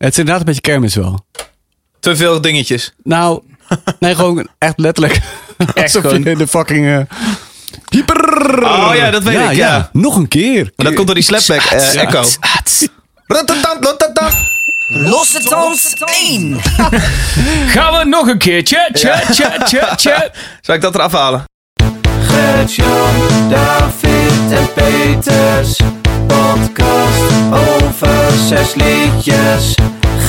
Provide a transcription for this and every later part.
Het is inderdaad een beetje kermis wel. Te veel dingetjes. Nou, nee, gewoon echt letterlijk. Echt Alsof gewoon. je de fucking... eh, hyper... Oh ja, dat weet ik, ja. Nog een keer. Maar dat komt door die slapback eh, echo. Ratatan. Losse dans 1. Gaan we nog een keertje? Tje, tje, tje, tje. Zal ik dat eraf halen? Gert-Jan, David en Peters. Podcast over zes liedjes.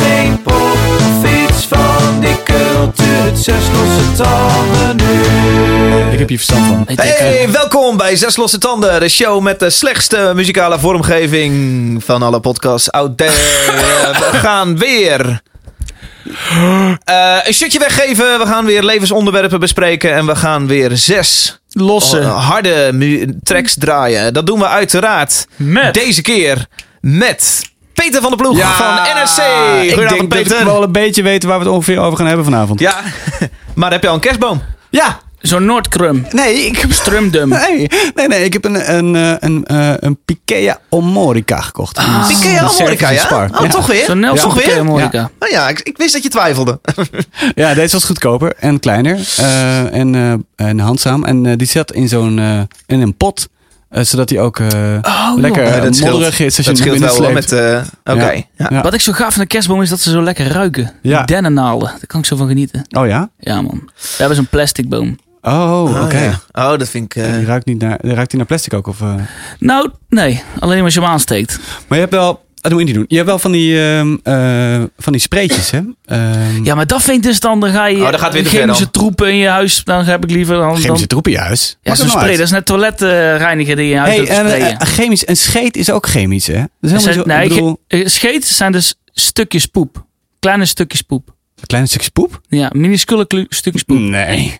Geen pop of iets van die cultuur. Zes losse tanden nu. Ik heb hier verstand van. Hey, welkom bij Zes Losse Tanden, de show met de slechtste muzikale vormgeving van alle podcasts out there. We gaan weer eh, een shirtje weggeven, we gaan weer levensonderwerpen bespreken en we gaan weer zes Losse. harde tracks draaien. Dat doen we uiteraard Met. deze keer met Peter van der Ploeg van NRC. Ik denk dat ik wel een beetje weet waar we het ongeveer over gaan hebben vanavond. Ja, maar heb je al een kerstboom? Ja. Zo'n Noordkrum. Nee, ik heb... Strumdum. Nee, nee, nee, ik heb een, een, eh, een, eh, een Pikea Omorica gekocht. Ah, Een Pikea Amorica, ja? Spark. Oh, toch weer? Zo'n Nelson Toch weer? Piquet Morica. Nou ja, ik, ik wist dat je twijfelde. Ja, deze was goedkoper en kleiner eh, en, eh, en handzaam. En die zat in zo'n eh, in een pot, eh, zodat hij ook eh, lekker Ja, eh, modderig is als je dat hem scheelt binnen wel hoor, sleept. met... eh, Oké. Ja. Ja. Ja. Wat ik zo gaaf van de kerstboom is dat ze zo lekker ruiken. Ja. Die dennennaalden. Daar kan ik zo van genieten. Oh ja? Ja man. We hebben zo'n plastic boom. Oh, oké. Oh, ja. Oh, dat vind ik... eh, Die ruikt, niet naar, ruikt hij naar plastic ook? Of, eh? Nou, nee. Alleen als je hem aansteekt. Maar je hebt wel... Dat moet je niet doen. Je hebt wel van die, ehm, eh, van die spreetjes, hè? Ehm Ja, maar dat vind ik dus dan, dan ga je Oh, gaat weer chemische troepen in je huis. Dan heb ik liever dan... Chemische dan troepen juist. ja, Maakt zo'n er nou spray. uit. Dat is net toiletreiniger die je in je huis Hey, en, sprayen. eh, chemisch, een scheet is ook chemisch, hè? Dat is helemaal Zijn- zo, nee, ik bedoel, eh, scheet zijn dus stukjes poep. Kleine stukjes poep. een klein stukje poep? Ja, minuscule stukjes poep. Nee.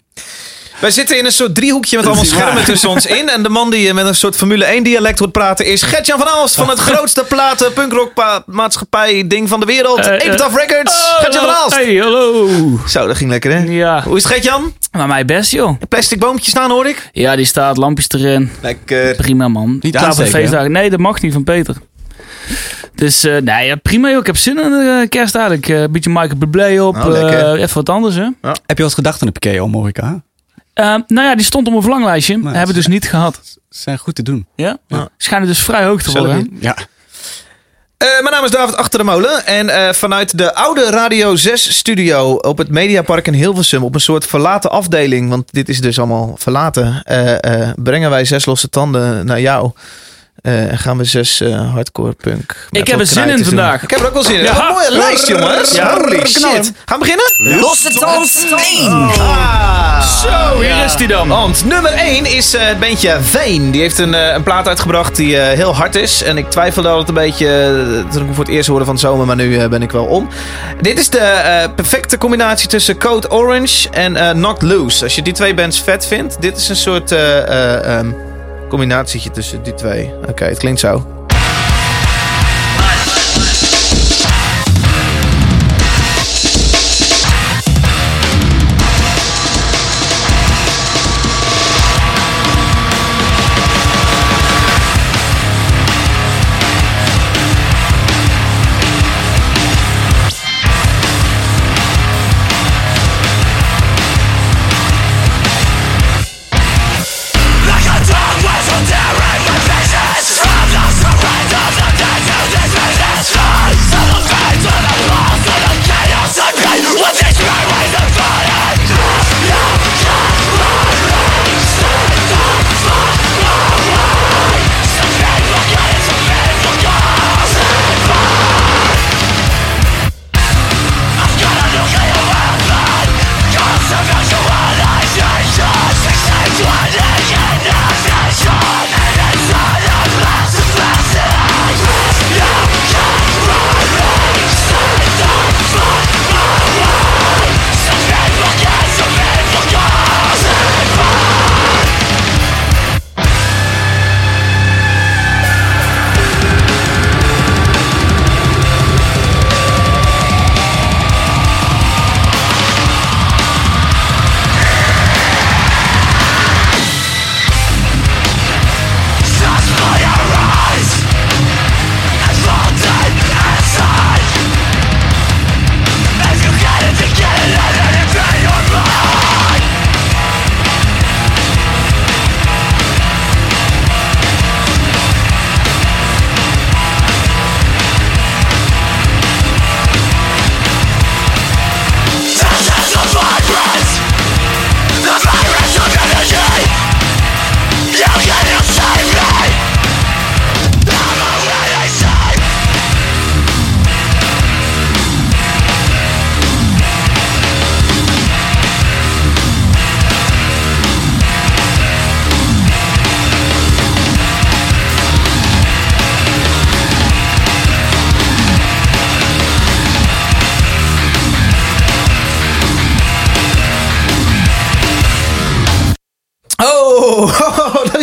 Wij zitten in een soort driehoekje met allemaal waar. schermen tussen ons in. En de man die met een soort Formule 1 dialect hoort praten is Gertjan van Aalst van het grootste platen punkrock pa- maatschappij ding van de wereld. Eh, eh, Epitaph Records. Gertjan van Aalst. Hey, hallo. Zo, dat ging lekker hè? Ja, Hoe is het Gertjan? maar mij best joh. Een plastic boompje staan hoor ik. Ja, die staat, lampjes erin. Lekker. Prima man. Niet Klaar voor feestdagen. Nee, dat mag niet van Peter. Dus eh, nee, ja, prima joh. Ik heb zin in de eh, kerst eigenlijk. Eh, Een beetje Michael Bublé op. Oh, eh, even wat anders hè. Heb je eens gedacht aan de Pikea Omorica? Eh, nou ja, die stond op mijn verlanglijstje. Nou, hebben we dus niet gehad. Ze zijn goed te doen. Ja? Ja. Schijnen dus vrij hoog te worden. Ja. Eh, mijn naam is David Achter de Molen. En eh, vanuit de oude Radio 6 studio op het Mediapark in Hilversum. Op een soort verlaten afdeling. Want dit is dus allemaal verlaten. brengen wij zes losse tanden naar jou. Eh, en gaan we zes eh, hardcore punk. Ik heb er zin in doen. vandaag. Ik heb er ook wel zin in. Ja. Wat een mooie lijst, jongens. Ja. Holy shit. Gaan we beginnen? Losse dans 1. Ah, Zo, hier is die dan. Want nummer 1 is eh, het bandje Veen. Die heeft een, eh, een plaat uitgebracht die eh, heel hard is. En ik twijfelde altijd een beetje toen ik hem voor het eerst hoorde van de zomer. Maar nu ben ik wel om. Dit is de eh, perfecte combinatie tussen Code Orange en eh Knocked Loose. Als je die twee bands vet vindt. Dit is een soort eh, eh, ehm, combinatietje tussen die twee. Oké, het klinkt zo.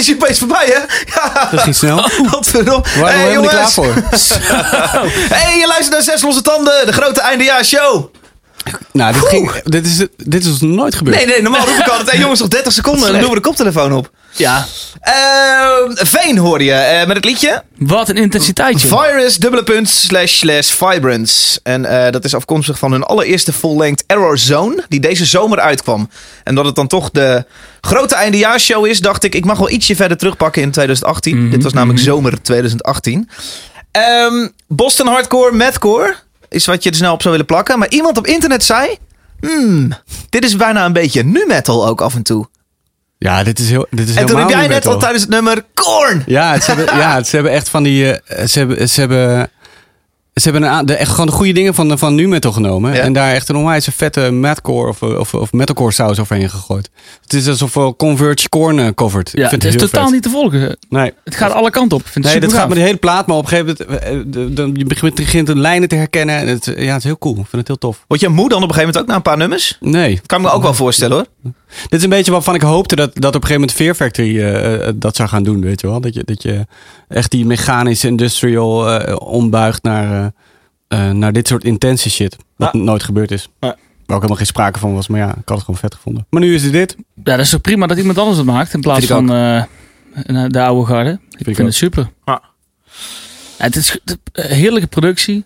Is opeens voorbij, hè? Ja, Dat ging snel. wat verdomme. Waren Hey, niet klaar jongens. voor. Hey, je luistert naar Zes Losse Tanden, de grote eindejaarsshow. Nou, dit, ging, dit, is, dit is ons nooit gebeurd. Nee, nee, normaal roep ik altijd, hey, jongens, nog 30 seconden en dan doen we de koptelefoon op. Ja. Ehm, Veen hoorde je eh, met het liedje. Wat een intensiteitje. Virus, dubbele punt, slash, slash, Vibrance. En eh, dat is afkomstig van hun allereerste full-length Error Zone, die deze zomer uitkwam. En dat het dan toch de grote eindejaarsshow is, dacht ik, ik mag wel ietsje verder terugpakken in 2018. Mhm, Dit was namelijk zomer 2018. Ehm, Boston Hardcore, Madcore, is wat je er snel op zou willen plakken. Maar iemand op internet zei, hmm, dit is bijna een beetje nu metal ook af en toe. Ja, dit is heel. Dit is En toen heb jij net al tijdens het nummer Korn. Ja, ze hebben, ja, ze hebben echt van die. eh, ze hebben. Ze hebben ze hebben een, de, echt gewoon de goede dingen van, van nu metal genomen. Ja. En daar echt een onwijs vette madcore of, of, of metalcore saus overheen gegooid. Het is alsof we Converge Corn eh, covered. Ik Ja, vind het is heel totaal vet. niet te volgen. Nee, Het gaat alle kanten op. Ik vind het nee dat super gaat met de hele plaat. Maar op een gegeven moment. eh, de- de- Je begint, begint de lijnen te herkennen. En het, ja, het is heel cool. Ik vind het heel tof. Word je moe dan op een gegeven moment ook na een paar nummers? Nee. Kan ik me ook wel voorstellen hoor. Dit is een beetje waarvan ik hoopte dat, dat op een gegeven moment Fear Factory eh, eh, dat zou gaan doen, weet je wel. Dat je, dat je echt die mechanische industrial eh, ombuigt naar, eh, eh, naar dit soort intense shit. Wat Ja. nooit gebeurd is. Ja. Waar ook helemaal geen sprake van was. Maar ja, ik had het gewoon vet gevonden. Maar nu is het dit. Ja, dat is toch prima dat iemand anders het maakt in plaats van de oude garde. Ik vind het super. Ja. Ja, het is heerlijke productie.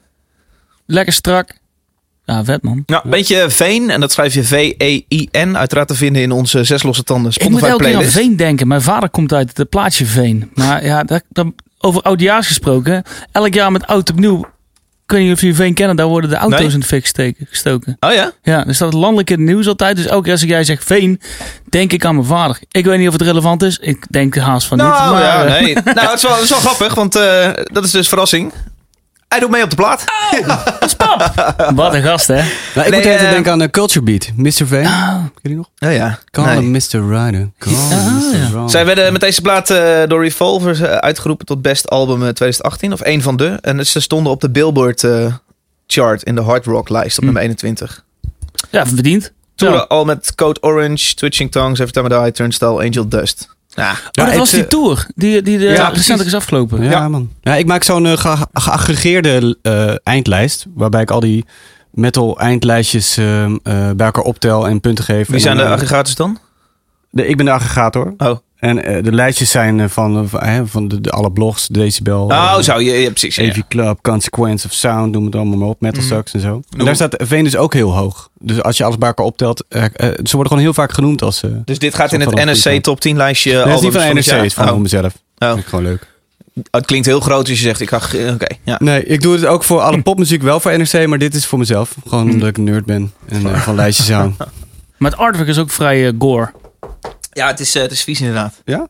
Lekker strak. Ja, vet man. Ja, beetje Veen, en dat schrijf je V-E-I-N, uiteraard te vinden in onze Zes Losse Tanden Ik moet Spotify elke keer aan. Veen denken. Mijn vader komt uit het plaatsje Veen. Maar ja, dat, dat- over oudejaars gesproken. Elk jaar met oud opnieuw. Ik weet niet of jullie Veen kennen. Daar worden de auto's Nee. in de fik steken, gestoken. Oh ja? Ja, er staat landelijk in het nieuws altijd. Dus elke keer als jij zegt Veen, denk ik aan mijn vader. Ik weet niet of het relevant is. Ik denk haast van niet. Nou maar, ja, eh, nee. nou, het is wel, het is wel grappig, want eh, dat is dus verrassing. Hij doet mee op de plaat. Wat een gast, hè? Nou, ik Nee, moet even eh, denken aan de Culture Beat. Mr. Veen. Ken je die nog? Ja, ja. Call Nee. him Mr. Rider. Call Ah, Mr. ja. Wrong. Zij werden met deze plaat eh, door Revolver eh, uitgeroepen tot best album eh, 2018. Of één van de. En ze stonden op de Billboard eh, chart in de hard rock lijst op Hm. nummer 21. Ja, verdiend. Toen Ja. al met Code Orange, Twitching Tongues, Every Time I Die, Turnstile, Angel Dust. Ja, Oh, dat was die eh, tour die, die de, Ja, recentelijk is afgelopen. Ja, Ja. man. Ja, ik maak zo'n eh, ge- geaggregeerde eh, eindlijst. Waarbij ik al die metal eindlijstjes eh, eh, bij elkaar optel en punten geef. wie En zijn dan, de eh, aggregators dan? de- Ik ben de aggregator. Oh, En eh, de lijstjes zijn eh, van, eh, van, van de, de alle blogs, Decibel. oh eh, zo, je, je, precies. ja. AV Club, Consequence of Sound, noem het allemaal maar op. Metal Mhm. Sucks en zo. En Noem- daar staat Veen dus ook heel hoog. Dus als je alles bij elkaar optelt, ze worden gewoon heel vaak genoemd als... eh Dus dit gaat in het NSC top 10 lijstje. dat is niet albums van het is van Oh. mezelf. Oh. Vind ik gewoon leuk. Het klinkt heel groot als je zegt, ik ga... Oké, ja. Nee, ik doe het ook voor alle popmuziek, wel voor NRC, maar dit is voor mezelf. Gewoon omdat ik een nerd ben en van lijstjes hou. Maar het artwork is ook vrij gore. Ja, het is, eh, het is vies inderdaad. Ja?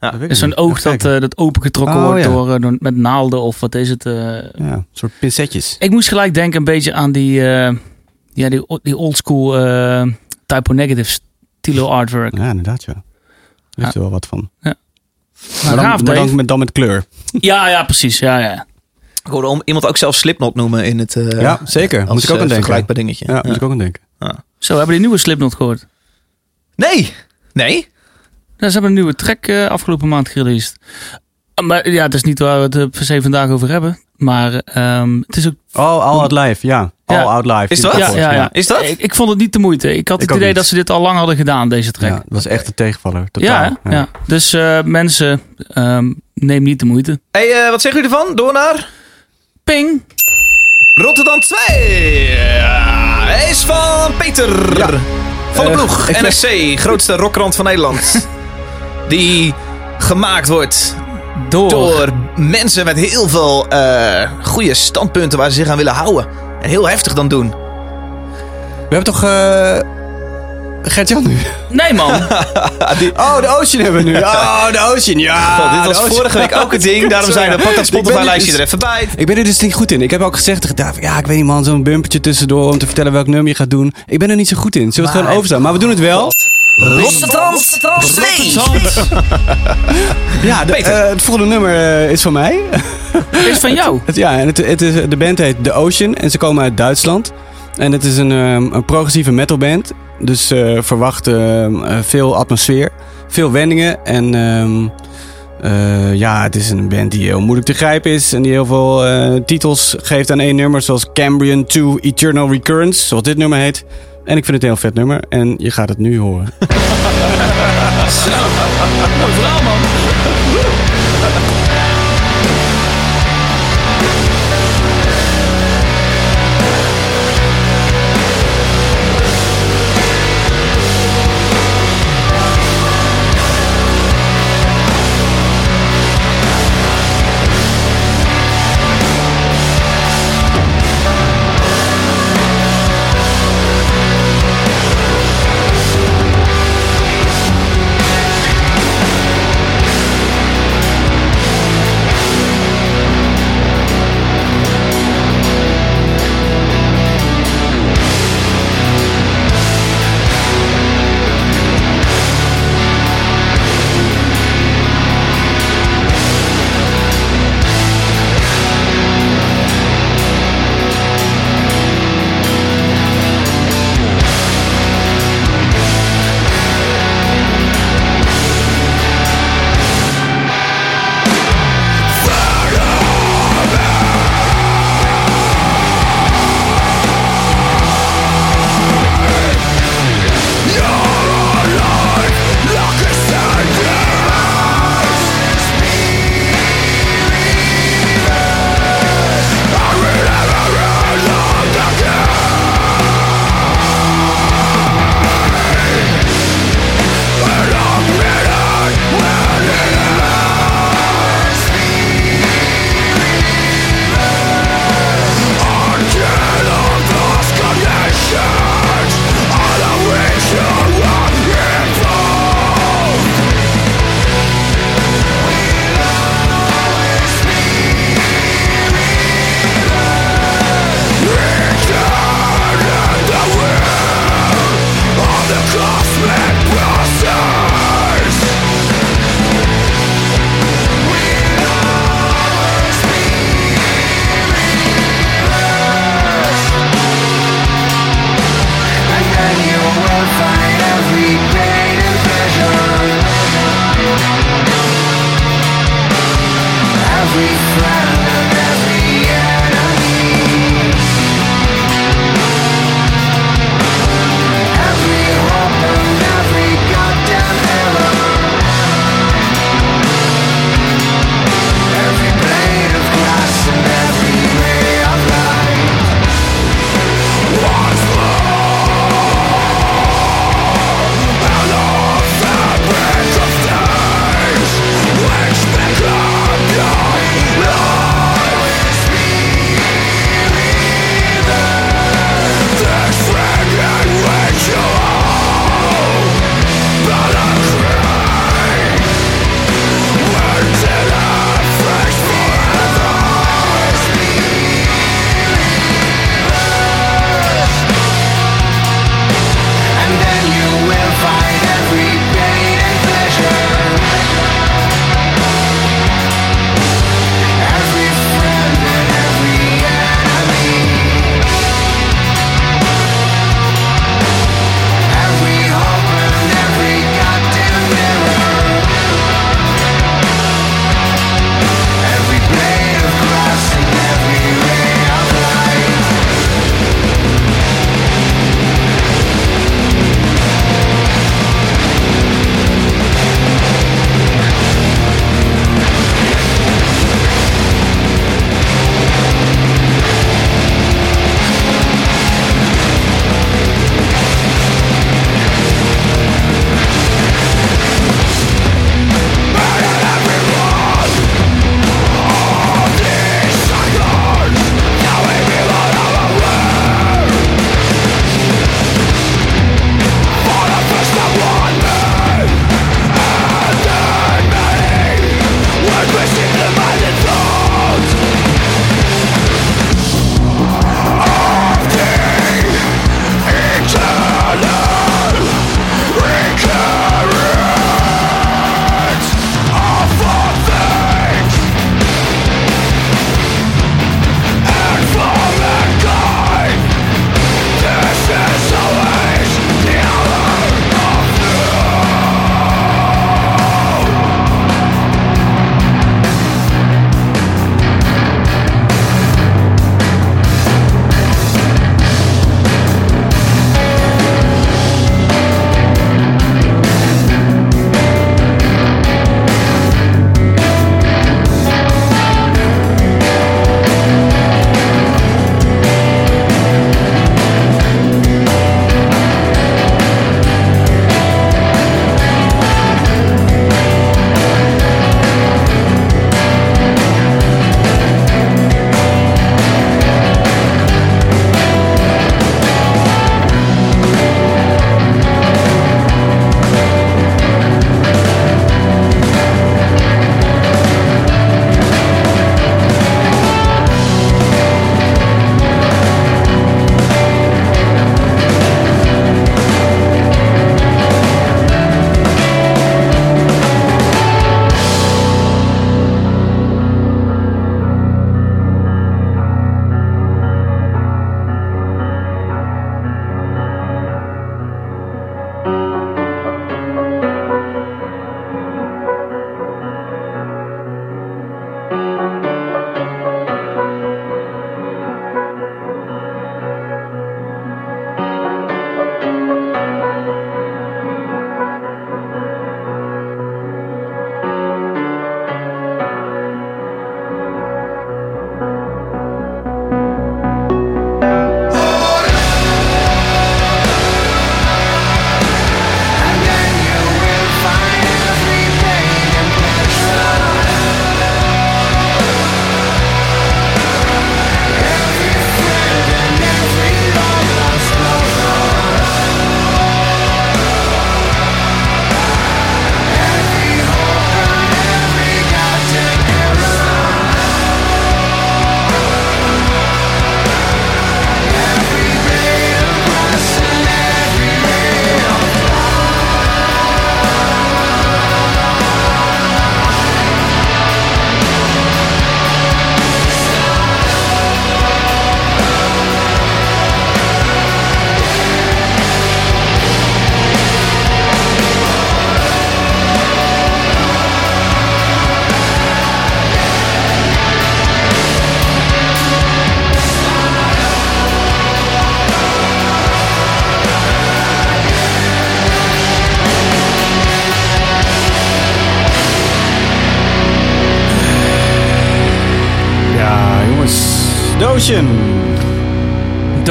Ja. Dat is zo'n oog dat, eh, dat opengetrokken Oh, wordt ja. door, eh, door- met naalden of wat is het? eh. Ja, een soort pincetjes. Ik moest gelijk denken een beetje aan die, eh, ja, die, die oldschool eh typo negative stilo artwork. Ja, inderdaad, ja. Daar heeft er wel wat van. Maar Maar dan, maar met, dan met kleur. Ja, ja, precies. Ja, ja. Ik hoorde om, iemand ook zelf Slipknot nomen in het... eh, ja, zeker. als, Moet ik ook aan denken. vergelijkbaar dingetje. Ja, moet ik ook aan denken. Zo, hebben die nieuwe Slipknot gehoord? Nee! Nee? Ja, ze hebben een nieuwe track eh, afgelopen maand gereleased. Ah, Maar ja, het is niet waar we het eh, per se vandaag over hebben. Maar ehm, het is ook... Oh, All Out Live, ja. All. Out Live. Is dat? ik Ja, ja. Is dat? Ik, ik vond het niet de moeite. Ik had Ik het idee niet. dat ze dit al lang hadden gedaan, deze track. Ja, dat was echt een tegenvaller. Totaal. Ja, ja. Dus eh, mensen, ehm, neem niet de moeite. hey, wat zeggen jullie ervan? Door naar Ping! Rotterdam 2. Ja, hij is van Peter. Van de Eh, ploeg. ik- NSC, grootste rockrand van Nederland. Die gemaakt wordt Door. door mensen met heel veel eh, goede standpunten waar ze zich aan willen houden. En heel heftig dan doen. We hebben toch... eh Gert-Jan nu? Nee man, Oh, de Ocean hebben we nu. Oh, de Ocean, ja. God, dit was vorige week ook een ding. Daarom zijn we, pak dat Spotify-lijstje dus- er even bij. Ik ben er dus niet goed in. Ik heb ook gezegd tegen David, ja, ik weet niet man, zo'n bumpertje tussendoor om te vertellen welk nummer je gaat doen. Ik ben er niet zo goed in. Zullen we het gewoon overstaan? Maar we doen het wel. Losse tand 2. Ja, de, eh, het volgende nummer eh, is van mij. is van jou. Het, ja, en het, het is, de band heet The Ocean en ze komen uit Duitsland. En het is een, ehm, een progressieve metalband. Dus eh, verwacht eh, veel atmosfeer. Veel wendingen. En ehm, eh, ja, het is een band die heel moeilijk te grijpen is. En die heel veel titels geeft aan één nummer. Zoals Cambrian 2 Eternal Recurrence. Zoals dit nummer heet. En ik vind het een heel vet nummer. En je gaat het nu horen. Mooi verhaal, man. every frown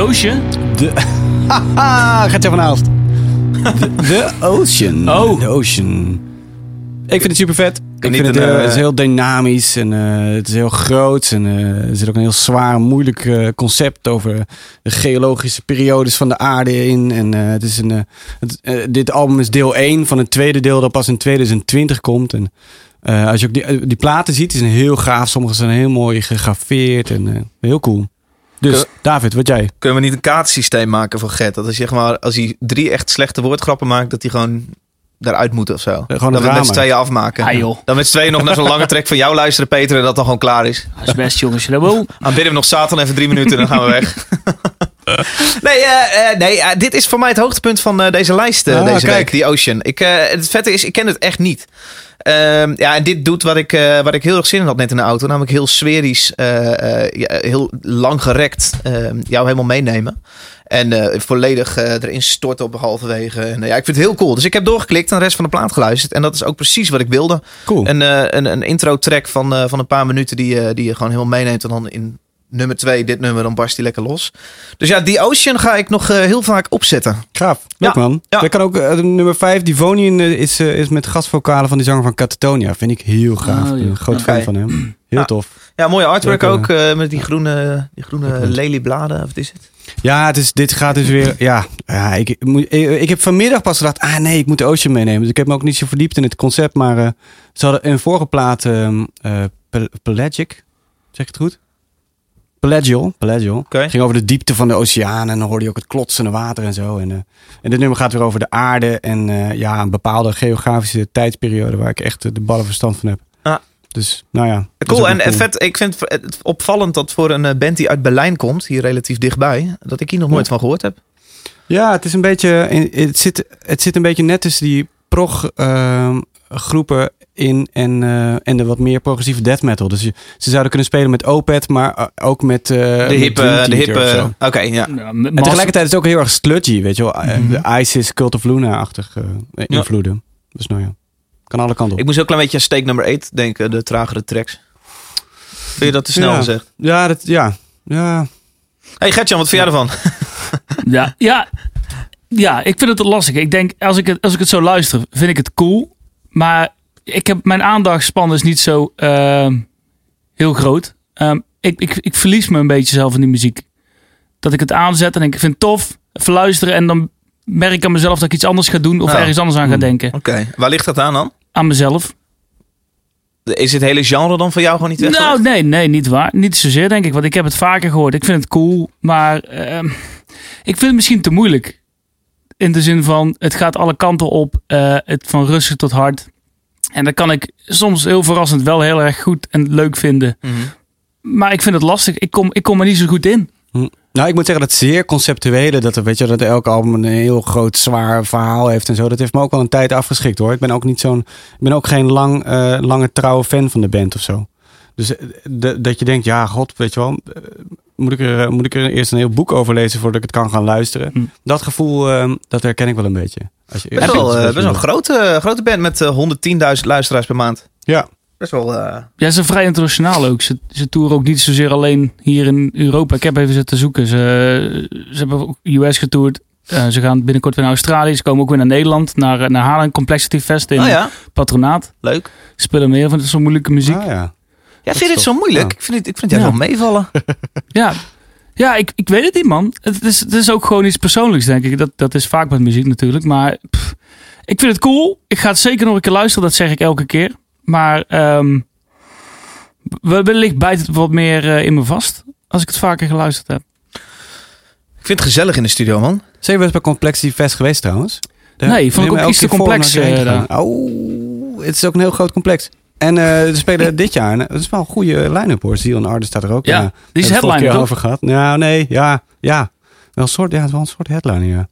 Doosje? De... Haha, gaat je vanavond. De, de Ocean. Oh. De Ocean. Ik vind het super vet. Ik vind het, een, eh, eh, het is heel dynamisch en eh, het is heel groot. En er zit ook een heel zwaar, moeilijk concept over de geologische periodes van de aarde in. En het is een, het, dit album is deel 1 van een tweede deel dat pas in 2020 komt. En als je ook die, die platen ziet, die zijn heel gaaf. Sommige zijn heel mooi gegraveerd en heel cool. Dus Kun- David, wat jij? Kunnen we niet een kaartsysteem maken voor Gert? Dat als, zeg maar, als hij drie echt slechte woordgrappen maakt, dat hij gewoon daaruit moet of zo. gewoon dat het we met z'n tweeën afmaken. Ah, joh. Dan met z'n tweeën nog naar zo'n lange trek van jou luisteren, Peter, en dat dan gewoon klaar is. Dat is best, jongens. Dat wil. Aanbidden we nog Satan even drie minuten en dan gaan we weg. nee, eh, eh, nee eh, dit is voor mij het hoogtepunt van eh, deze lijst eh, Ah, deze kijk. week, die Ocean. Ik, eh, het vette is, ik ken het echt niet. Ehm, ja, en dit doet wat ik, eh, wat ik heel erg zin in had net in de auto. Namelijk heel sferisch, eh, eh, ja, heel lang gerekt ehm, jou helemaal meenemen. En eh, volledig eh, erin storten op halverwege. En, eh, ja, ik vind het heel cool. Dus ik heb doorgeklikt en de rest van de plaat geluisterd. En dat is ook precies wat ik wilde. Cool. Een, eh, een, een intro track van, eh, van een paar minuten die, eh, die je gewoon helemaal meeneemt. En dan in nummer twee, dit nummer, dan barst die lekker los. Dus ja, die Ocean ga ik nog eh, heel vaak opzetten. Gaaf. Leuk Ja, man. ja. Dat kan ook, nummer 5, Devonian, eh, is, is met gastvokalen van die zanger van Catatonia. Vind ik heel gaaf. Oh, ja. groot fan van hem. Heel Ja. tof. Ja, mooie artwork Leuk, ook. eh, met die groene, die groene leliebladen. Of wat is het? Ja, het is, dit gaat dus weer. Ja, ja ik, ik, ik, heb vanmiddag pas gedacht. Ah nee, ik moet de Ocean meenemen. Dus ik heb me ook niet zo verdiept in het concept. Maar eh, ze hadden een vorige plaat. ehm, eh, Pel- Pelagic. Zeg ik het goed? Pelagial. Pelagial. Oké. Ging over de diepte van de oceaan. En dan hoorde je ook het klotsende water en zo. En, eh, en dit nummer gaat weer over de aarde. En ja, een bepaalde geografische tijdsperiode. Waar ik echt de ballen verstand van heb. Ah. Dus nou ja. Cool. En en vet, ik vind het opvallend dat voor een eh, band die uit Berlijn komt, hier relatief dichtbij, dat ik hier nog nooit van gehoord heb. Ja, het is een beetje. Het zit, het zit een beetje net tussen die prog ehm, groepen in en, eh, en de wat meer progressieve death metal. Dus je, ze zouden kunnen spelen met Opeth, maar eh, ook met. eh, De hippe, de hippe. Oké, ja. Ja, met En tegelijkertijd is het ook heel erg sludgy, weet je wel. Mhm. De ISIS, Cult of Luna-achtige eh, invloeden. Dus nou ja, kan alle kanten op. Ik moest ook een klein beetje aan Steak nummer 8 denken, de tragere tracks. Vind je dat te snel Ja. gezegd? Ja, dat, ja, ja. Hey Gertjan, wat vind jij ervan? Ja, ja, ja, ik vind het lastig. Ik denk, als ik het, als ik het zo luister, vind ik het cool. Maar ik heb, mijn aandachtspan is niet zo ehm, heel groot. Ehm, ik, ik, ik verlies me een beetje zelf in die muziek. Dat ik het aanzet en denk, ik vind het tof, even luisteren. En dan merk ik aan mezelf dat ik iets anders ga doen of Ja. ergens anders aan ga Hmm. denken. Oké, waar ligt dat aan dan? Aan mezelf. Is het hele genre dan voor jou gewoon niet weg? Nou, nee, nee, niet waar. Niet zozeer, denk ik. Want ik heb het vaker gehoord. Ik vind het cool, maar ehm, ik vind het misschien te moeilijk. In de zin van, het gaat alle kanten op. eh, het van rustig tot hard. En dat kan ik soms heel verrassend wel heel erg goed en leuk vinden. Mhm. Maar ik vind het lastig. Ik kom, ik kom er niet zo goed in. Hm. Nou, ik moet zeggen dat zeer conceptuele, dat, er, weet je, dat elk album een heel groot zwaar verhaal heeft en zo. Dat heeft me ook al een tijd afgeschikt hoor. Ik ben ook niet zo'n, ik ben ook geen lang, eh, lange trouwe fan van de band of zo. Dus eh, de- dat je denkt, ja, god, weet je wel, eh, moet ik, er, moet ik er eerst een heel boek over lezen voordat ik het kan gaan luisteren. Hm. Dat gevoel, eh, dat herken ik wel een beetje. Als je, Best wel, best wel een grote, grote band met eh, 110.000 luisteraars per maand. Ja, Best wel. eh, Ja, ze zijn vrij internationaal ook. Ze, ze toeren ook niet zozeer alleen hier in Europa. Ik heb even zitten zoeken. Ze, ze hebben ook US getoerd. Eh, ze gaan binnenkort weer naar Australië. Ze komen ook weer naar Nederland. Naar, naar Haarlem Complexity Fest in oh ja, Patronaat. leuk. Ze spelen meer van zo'n moeilijke muziek. Ah, ja. Ja, vind je dit zo moeilijk? ja. Ik vind het, ik vind het Ja. wel meevallen. Ja, ja ik, ik weet het niet, man. Het is, het is ook gewoon iets persoonlijks, denk ik. Dat, dat is vaak met muziek natuurlijk. Maar pff, ik vind het cool. Ik ga het zeker nog een keer luisteren. Dat zeg ik elke keer. Maar ehm we- wellicht bijt het wat meer eh, in me vast. Als ik het vaker geluisterd heb. Ik vind het gezellig in de studio, man. Zijn wel eens bij Complexity Fest geweest trouwens? Daar Nee, vond ik ook iets te complex. Oh, het is ook een heel groot complex. En eh ze spelen dit jaar, het is wel een goede line-up hoor. Ziel en Arden staat er ook. Ja, eh, die is keer toch? over gehad. Nou, nee, ja, ja. Wel een soort, ja, het is wel een soort headliner, ja.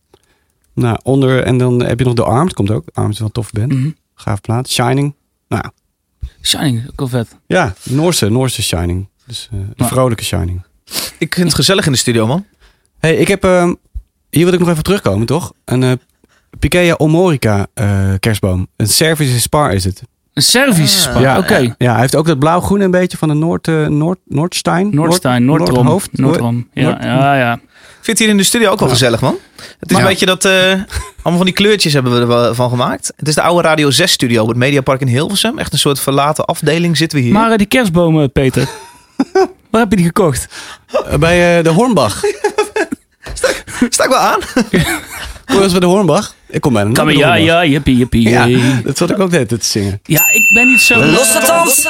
Nou, onder, en dan heb je nog The Armed, komt ook. Armed is wel een toffe band. Mhm. Gaaf plaat. Shining. Nou, Shining, ook wel vet. ja, Noorse, Noorse Shining. Dus eh, de Maar- vrolijke Shining. Ik vind het gezellig in de studio, man. hey, ik heb, ehm, hier wil ik nog even terugkomen, toch? Een eh Pikeia Omorica eh, kerstboom. Een Service Spar is het. Een Servische spa. Ja, Oké. ja, hij heeft ook dat blauw-groen een beetje van de Noord, Noord, Noordstein. Noordstein, Noord- Noordrom. Noordhoofd. Noordrom. Ja, Noord- ja, ja. Ik vind het hier in de studio ook wel gezellig, man. Het is Maar- een beetje dat... eh, allemaal van die kleurtjes hebben we er wel van gemaakt. Het is de oude Radio 6 studio op het Mediapark in Hilversum. Echt een soort verlaten afdeling zitten we hier. Maar eh, die kerstbomen, Peter. Waar heb je die gekocht? Eh, Bij eh, de Hornbach. Sta ik wel aan? Kom eens bij de Hornbach? Ik kom bijna ja, ja, jippie, jippie. Ja, dat zat ik ook tijd te zingen. Ja, ik ben niet zo... Losse tand.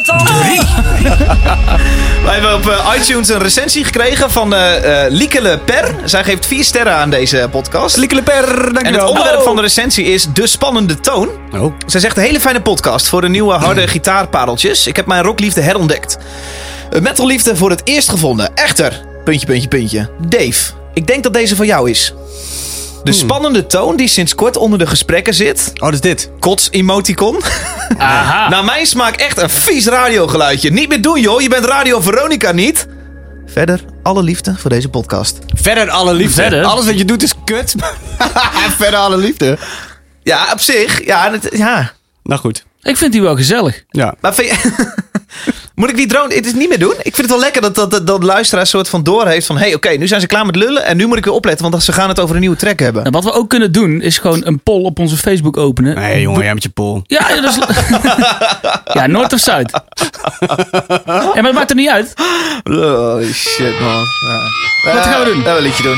Wij hebben op eh, iTunes een recensie gekregen van eh eh Liekele Per. Zij geeft vier sterren aan deze podcast. Liekele per, dankjewel. En het onderwerp van de recensie is de spannende toon. Oh, Zij zegt een hele fijne podcast voor de nieuwe harde gitaarpareltjes. Ik heb mijn rockliefde herontdekt. Een metalliefde voor het eerst gevonden. Echter, puntje, puntje, puntje. Dave, ik denk dat deze van jou is. De spannende toon die sinds kort onder de gesprekken zit. oh, dat is dit. Kots emoticon. Aha. Naar mijn smaak echt een vies radiogeluidje. Niet meer doen joh, je bent Radio Veronica niet. Verder, alle liefde voor deze podcast. Verder alle liefde. Verder? Alles wat je doet is kut. Verder alle liefde. Ja, op zich. Ja, het, ja. Nou goed. Ik vind die wel gezellig. Ja. Maar vind je- Moet ik die drone het is niet meer doen? Ik vind het wel lekker dat, dat, dat, dat luisteraar soort van door heeft van... hé, hey, oké, nu zijn ze klaar met lullen en nu moet ik weer opletten... want ze gaan het over een nieuwe track hebben. En wat we ook kunnen doen, is gewoon een poll op onze Facebook openen. Nee, jongen, jij met je pol. Ja, ja, dat is... ja, Noord of Zuid. ja, maar het maakt er niet uit. Oh, shit, man. Ja. Wat gaan we doen? Ja, we een liedje doen.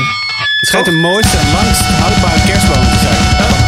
Het schijnt de mooiste en langst houdbare kerstboom te zijn.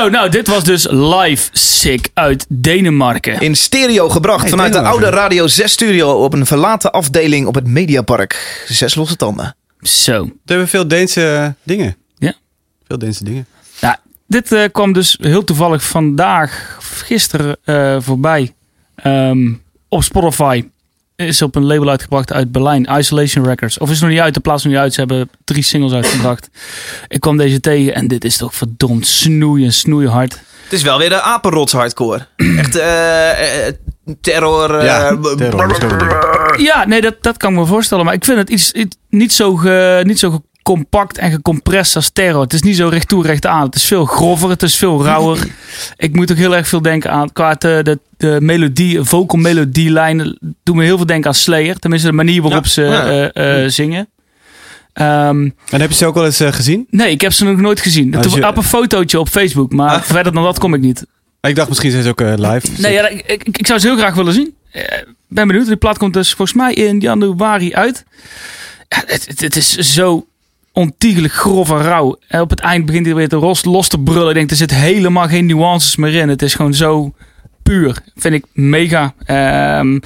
Zo, nou, dit was dus live sick uit Denemarken. In stereo gebracht Hey, vanuit de oude Radio 6 studio op een verlaten afdeling op het Mediapark. Zes losse tanden. Zo. We hebben veel Deense dingen. Ja. Veel Deense dingen. Nou, dit eh, kwam dus heel toevallig vandaag, of gisteren, eh, voorbij. Ehm, op Spotify. Is op een label uitgebracht uit Berlijn, Isolation Records. Of is het nog niet uit, de plaats is nog niet uit. Ze hebben drie singles uitgebracht. Ik kwam deze tegen en dit is toch verdomd snoeien, snoeien hard. Het is wel weer de apenrots hardcore. Echt eh, eh, terror. eh, Ja, terror, ding. Ja, nee, dat, dat kan ik me voorstellen. Maar ik vind het iets, iets- niet, zo ge- niet zo compact en gecompressed als terror. Het is niet zo recht toe, recht aan. Het is veel grover, het is veel rauwer. ik moet ook heel erg veel denken aan, qua de, de, de melodie, vocal melodielijnen, doen me heel veel denken aan Slayer. Tenminste, de manier waarop Ja, ze ja. eh, eh, zingen. Ehm, En heb je ze ook wel eens eh, gezien? nee, ik heb ze nog nooit gezien. Ik je- heb een fotootje op Facebook, maar Ah. verder dan dat kom ik niet. Ik dacht misschien zijn ze ook eh, live. Nee, ja, ik, ik, ik zou ze heel graag willen zien. Eh, ben benieuwd. Die plaat komt dus volgens mij in januari uit. Ja, het, het, het is zo ontiegelijk grof en rauw. En op het eind begint hij weer te los, los te brullen. Ik denk, er zit helemaal geen nuances meer in. Het is gewoon zo puur. Vind ik mega. Ehm,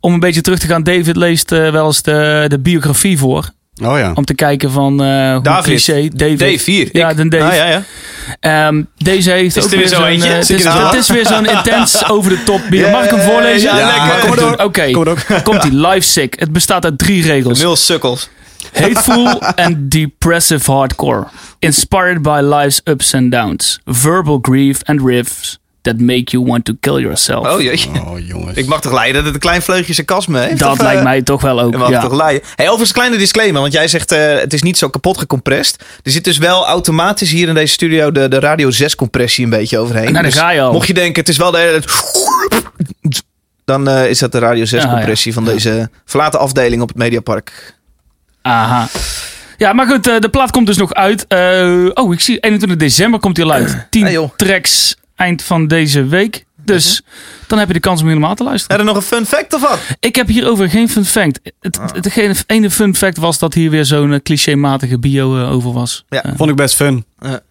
om een beetje terug te gaan. David leest eh, wel eens de, de biografie voor. Oh ja. Om te kijken van eh hoe David. cliché. David. Dave, hier. Ja, ik. de Dave. Ah, ja, ja. Ehm, deze heeft Is ook er weer weer zo zo'n... eh, het, is, je het is weer zo'n intens over de top bier. Mag ik hem voorlezen? Ja, lekker. kom. Oké, komt ie. Live Sick. Het bestaat uit drie regels. Nul sukkels. Hateful and depressive hardcore. Inspired by life's ups and downs. Verbal grief and riffs that make you want to kill yourself. Oh jeetje. Oh jongens. Ik mag toch leiden dat het een klein vleugje sarcasme heeft? dat Of, lijkt eh, mij toch wel ook. Mag Ja. toch leiden. Hey, overigens een kleine disclaimer, want jij zegt eh, het is niet zo kapot gecompressed. Er zit dus wel automatisch hier in deze studio de, de Radio 6 compressie een beetje overheen. Nou, daar Dus ga je al. Mocht je denken het is wel de hele Dan eh, is dat de Radio 6 Ah, ja. compressie van deze verlaten afdeling op het Mediapark. Aha. Ja, maar goed, eh, de plaat komt dus nog uit. Eh, oh, ik zie 21 december komt hij al uit. 10 Hey, joh. tracks eind van deze week. Dus dan heb je de kans om helemaal te luisteren. Er nog een fun fact of wat? Ik heb hierover geen fun fact. Het, Ah. het, ene- ene fun fact was dat hier weer zo'n eh, clichématige bio eh, over was. Ja. Eh, Vond ik best fun. en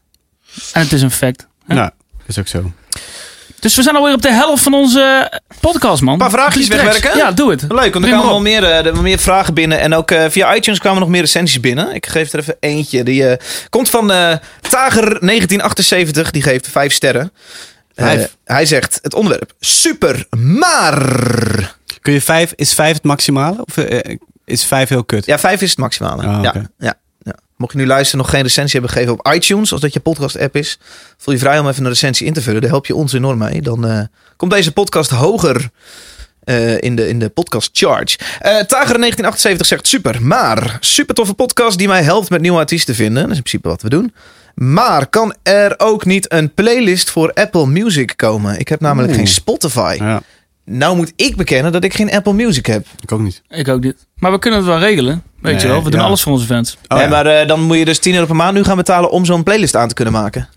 het is een fact. hè? Nou, is ook zo. Dus we zijn alweer op de helft van onze podcast, man. Een paar vraagjes wegwerken? Ja, doe het. Leuk, want er kwamen wel meer, eh, er meer vragen binnen. En ook eh, via iTunes kwamen nog meer recensies binnen. Ik geef er even eentje. Die eh, komt van eh Tager 1978. Die geeft vijf sterren. Vijf? hij zegt het onderwerp super, maar... Kun je vijf, is vijf het maximale? Of is vijf heel kut? Ja, vijf is het maximale. Ah, ja, ja. Mocht je nu luisteren nog geen recensie hebben gegeven op iTunes, als dat je podcast app is, voel je vrij om even een recensie in te vullen. Daar help je ons enorm mee. Dan eh, komt deze podcast hoger eh, in, de, in de podcast charge. Eh Tager 1978 zegt super, maar super toffe podcast die mij helpt met nieuwe artiesten vinden. Dat is in principe wat we doen. Maar kan er ook niet een playlist voor Apple Music komen? Ik heb namelijk Oeh. geen Spotify. Ja, Nou moet ik bekennen dat ik geen Apple Music heb. ik ook niet. Ik ook niet. Maar we kunnen het wel regelen. Weet Nee, je wel, we doen ja. alles voor onze fans. Oh, nee, ja. maar eh, dan moet je dus 10 euro per maand nu gaan betalen om zo'n playlist aan te kunnen maken.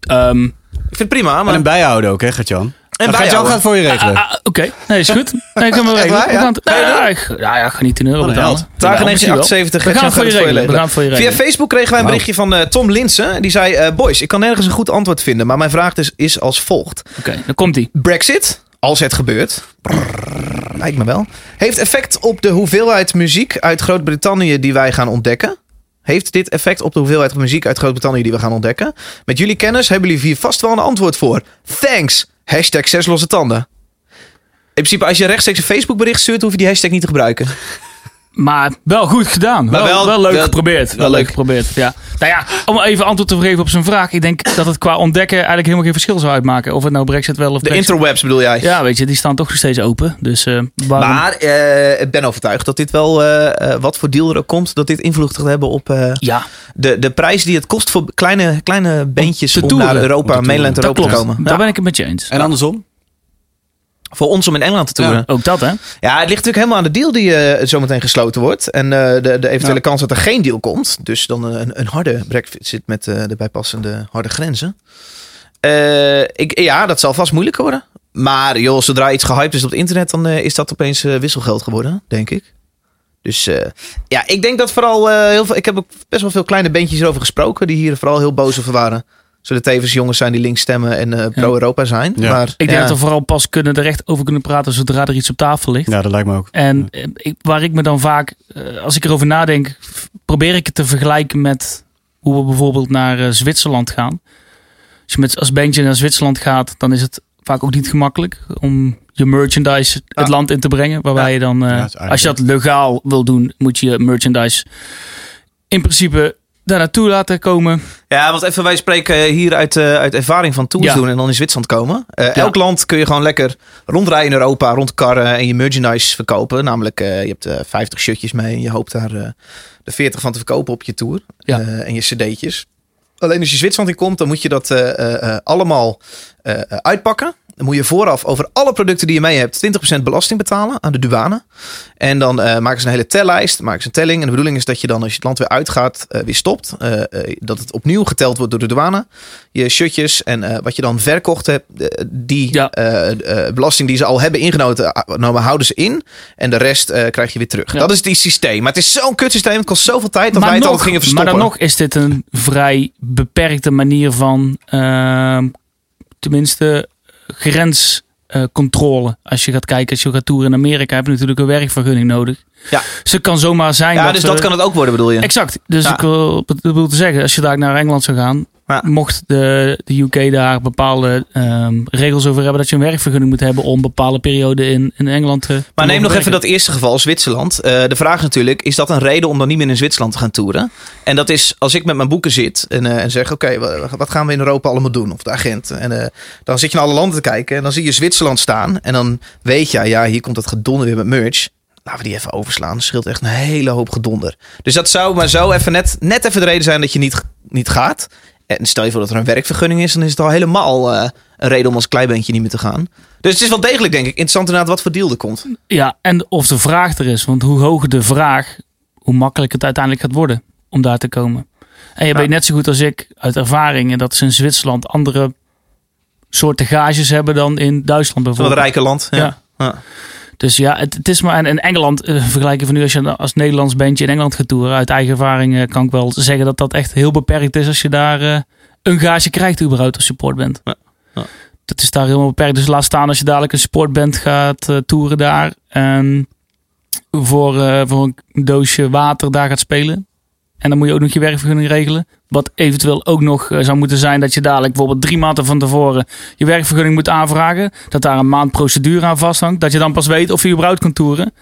Ehm, Ik vind het prima, En maar... een bijhouden ook, hè, Gert-Jan? En Gert-Jan bijhouden. gaat voor je regelen. ah, ah, Oké, nee, is goed. Nee, ik kan wel Echt regelen. waar, We ja? ja, ik, ja, ja, ik ga niet 10 euro betalen. wel. 1978. We gaan het voor je regelen. We gaan voor je Via. Facebook kregen wij een berichtje van eh, Tom Linsen. Die zei, eh, boys, ik kan nergens een goed antwoord vinden. Maar mijn vraag dus is als volgt. Oké, dan komt hij. Brexit, als het gebeurt, brrr, lijkt me wel, heeft effect op de hoeveelheid muziek uit Groot-Brittannië die wij gaan ontdekken. Heeft dit effect op de hoeveelheid muziek uit Groot-Brittannië die we gaan ontdekken? Met jullie kennis hebben jullie hier vast wel een antwoord voor. Thanks. Hashtag zes losse tanden. In principe, als je rechtstreeks een Facebook bericht stuurt, hoef je die hashtag niet te gebruiken. Maar wel goed gedaan. Wel, wel- wel, leuk wel- geprobeerd. Wel, wel leuk leuk. geprobeerd. Ja. Nou ja, om even antwoord te geven op zijn vraag. Ik denk dat het qua ontdekken eigenlijk helemaal geen verschil zou uitmaken. Of het nou Brexit wel of De Brexit. interwebs bedoel jij? Ja, weet je, die staan toch nog steeds open. Dus eh waarom... Maar eh, ik ben overtuigd dat dit wel, eh, wat voor deal er ook komt, dat dit invloed gaat hebben op eh, ja, de, de prijs die het kost voor kleine, kleine te om naar Europa. Mainland Europa te komen. Daar Ja. ben ik het met je eens. En andersom? Voor ons om in Engeland te toeren. Ja. Ook dat, hè? het ligt natuurlijk helemaal aan de deal die eh, zometeen gesloten wordt. En eh, de, de eventuele Ja. kans dat er geen deal komt. Dus dan een, een harde brexit met eh, de bijpassende harde grenzen. Ik, ja, dat zal vast moeilijk worden. Maar joh, zodra iets gehyped is op het internet, dan is dat opeens wisselgeld geworden, denk ik. Dus ja, ik denk dat vooral heel veel. Ik heb ook best wel veel kleine bandjes erover gesproken. die hier vooral heel boos over waren. Zullen tevens jongens zijn die links stemmen en eh, pro-Europa zijn. Ja. Maar, Ik denk ja. dat we vooral pas kunnen, er echt over kunnen praten zodra er iets op tafel ligt. Ja, dat lijkt me ook. En eh, ik, waar ik me dan vaak, eh, als ik erover nadenk, probeer ik het te vergelijken met hoe we bijvoorbeeld naar Zwitserland gaan. Als je met, als bandje naar Zwitserland gaat, dan is het vaak ook niet gemakkelijk om je merchandise het land in te brengen. Waarbij Ja. je dan, eh, als je dat legaal wil doen, moet je je merchandise in principe daar naartoe laten komen. Ja, want even wij spreken hier uit, eh, uit ervaring van tours Ja. doen en dan in Zwitserland komen. Eh, Elk land kun je gewoon lekker rondrijden in Europa, rondkarren en je merchandise verkopen. Namelijk, eh, je hebt eh 50 shirtjes mee en je hoopt daar de 40 van te verkopen op je tour. Ja. En je cd'tjes. Alleen als je Zwitserland in komt, dan moet je dat allemaal uitpakken. Dan moet je vooraf over alle producten die je mee hebt 20% belasting betalen aan de douane. En dan eh, maken ze een hele tellijst, maken ze een telling. En de bedoeling is dat je dan als je het land weer uitgaat, eh, weer stopt. Eh, dat het opnieuw geteld wordt door de douane. Je shirtjes en wat je dan verkocht hebt, die Ja. belasting die ze al hebben ingenomen, nou, houden ze in. En de rest krijg je weer terug. Ja. Dat is het systeem. Maar het is zo'n kut systeem. Het kost zoveel tijd dat wij het altijd gingen maar verstoppen. dan nog is dit een vrij beperkte manier van, ehm, tenminste, grenscontrole. als je gaat kijken, als je gaat toeren in Amerika, heb je natuurlijk een werkvergunning nodig. Ja. Dus het kan zomaar zijn ja, dat dus dat kan het ook worden, bedoel je? Exact. Dus Ja. ik wil, wil te zeggen, als je daar naar Engeland zou gaan, Ja. mocht de, de UK daar bepaalde ehm, regels over hebben dat je een werkvergunning moet hebben om bepaalde perioden in, in Engeland te. Maar neem nog even dat eerste geval, Zwitserland. Eh, de vraag natuurlijk, is dat een reden om dan niet meer in Zwitserland te gaan toeren? En dat is, als ik met mijn boeken zit en, eh, en zeg, oké, wa- wat gaan we in Europa allemaal doen? Of de agent. En eh, dan zit je naar alle landen te kijken en dan zie je Zwitserland staan. En dan weet je, ja, hier komt het gedonder weer met merch. Laten we die even overslaan. Dat scheelt echt een hele hoop gedonder. Dus dat zou maar zo even net, net even de reden zijn dat je niet, niet gaat. En stel je voor dat er een werkvergunning is, dan is het al helemaal eh, een reden om als kleibeentje niet meer te gaan. Dus het is wel degelijk, denk ik, interessant inderdaad wat voor deal er komt. Ja, en of de vraag er is. Want hoe hoger de vraag, hoe makkelijk het uiteindelijk gaat worden om daar te komen. En je Ja. weet net zo goed als ik uit ervaring en dat ze in Zwitserland andere soorten gages hebben dan in Duitsland Zo'n bijvoorbeeld. rijke land. Ja. Ja. Ja. Dus ja, het, het is maar. En in Engeland, eh, vergelijken van nu als je als Nederlands bandje in Engeland gaat toeren. Uit eigen ervaring eh, kan ik wel zeggen dat dat echt heel beperkt is als je daar eh, een gage krijgt überhaupt als support bent. Ja, ja. Dat is daar helemaal beperkt. Dus laat staan als je dadelijk een supportband gaat toeren daar. En voor, voor een doosje water daar gaat spelen. En dan moet je ook nog je werkvergunning regelen. Wat eventueel ook nog eh, zou moeten zijn dat je dadelijk bijvoorbeeld drie maanden van tevoren je werkvergunning moet aanvragen. Dat daar een maand procedure aan vasthangt. Dat je dan pas weet of je überhaupt kan toeren.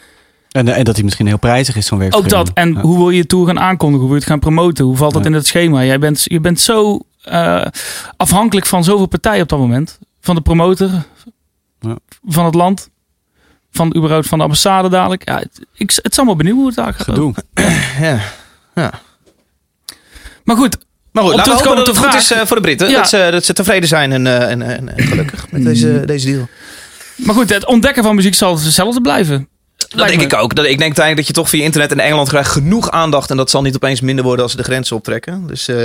En, en dat hij misschien heel prijzig is, zo'n Ook werkvergunning. dat. En Ja. hoe wil je je tour gaan aankondigen? Hoe wil je het gaan promoten? Hoe valt dat Ja. in het schema? Jij bent, je bent zo eh, afhankelijk van zoveel partijen op dat moment. Van de promotor, Ja. van het land, van überhaupt van de ambassade dadelijk. Ja, het, ik, het is allemaal benieuwd hoe het daar gaat. Gedoe. Ja. Maar goed, Maar goed, laten we hopen dat het goed is eh, voor de Britten. Ja. Dat, ze, dat ze tevreden zijn en, eh, en, en, en gelukkig met deze, deze deal. maar goed, het ontdekken van muziek zal hetzelfde blijven. Dat denk ik ook. Dat, ik denk uiteindelijk dat je toch via internet in Engeland krijgt genoeg aandacht. En dat zal niet opeens minder worden als ze de grenzen optrekken. Dus eh,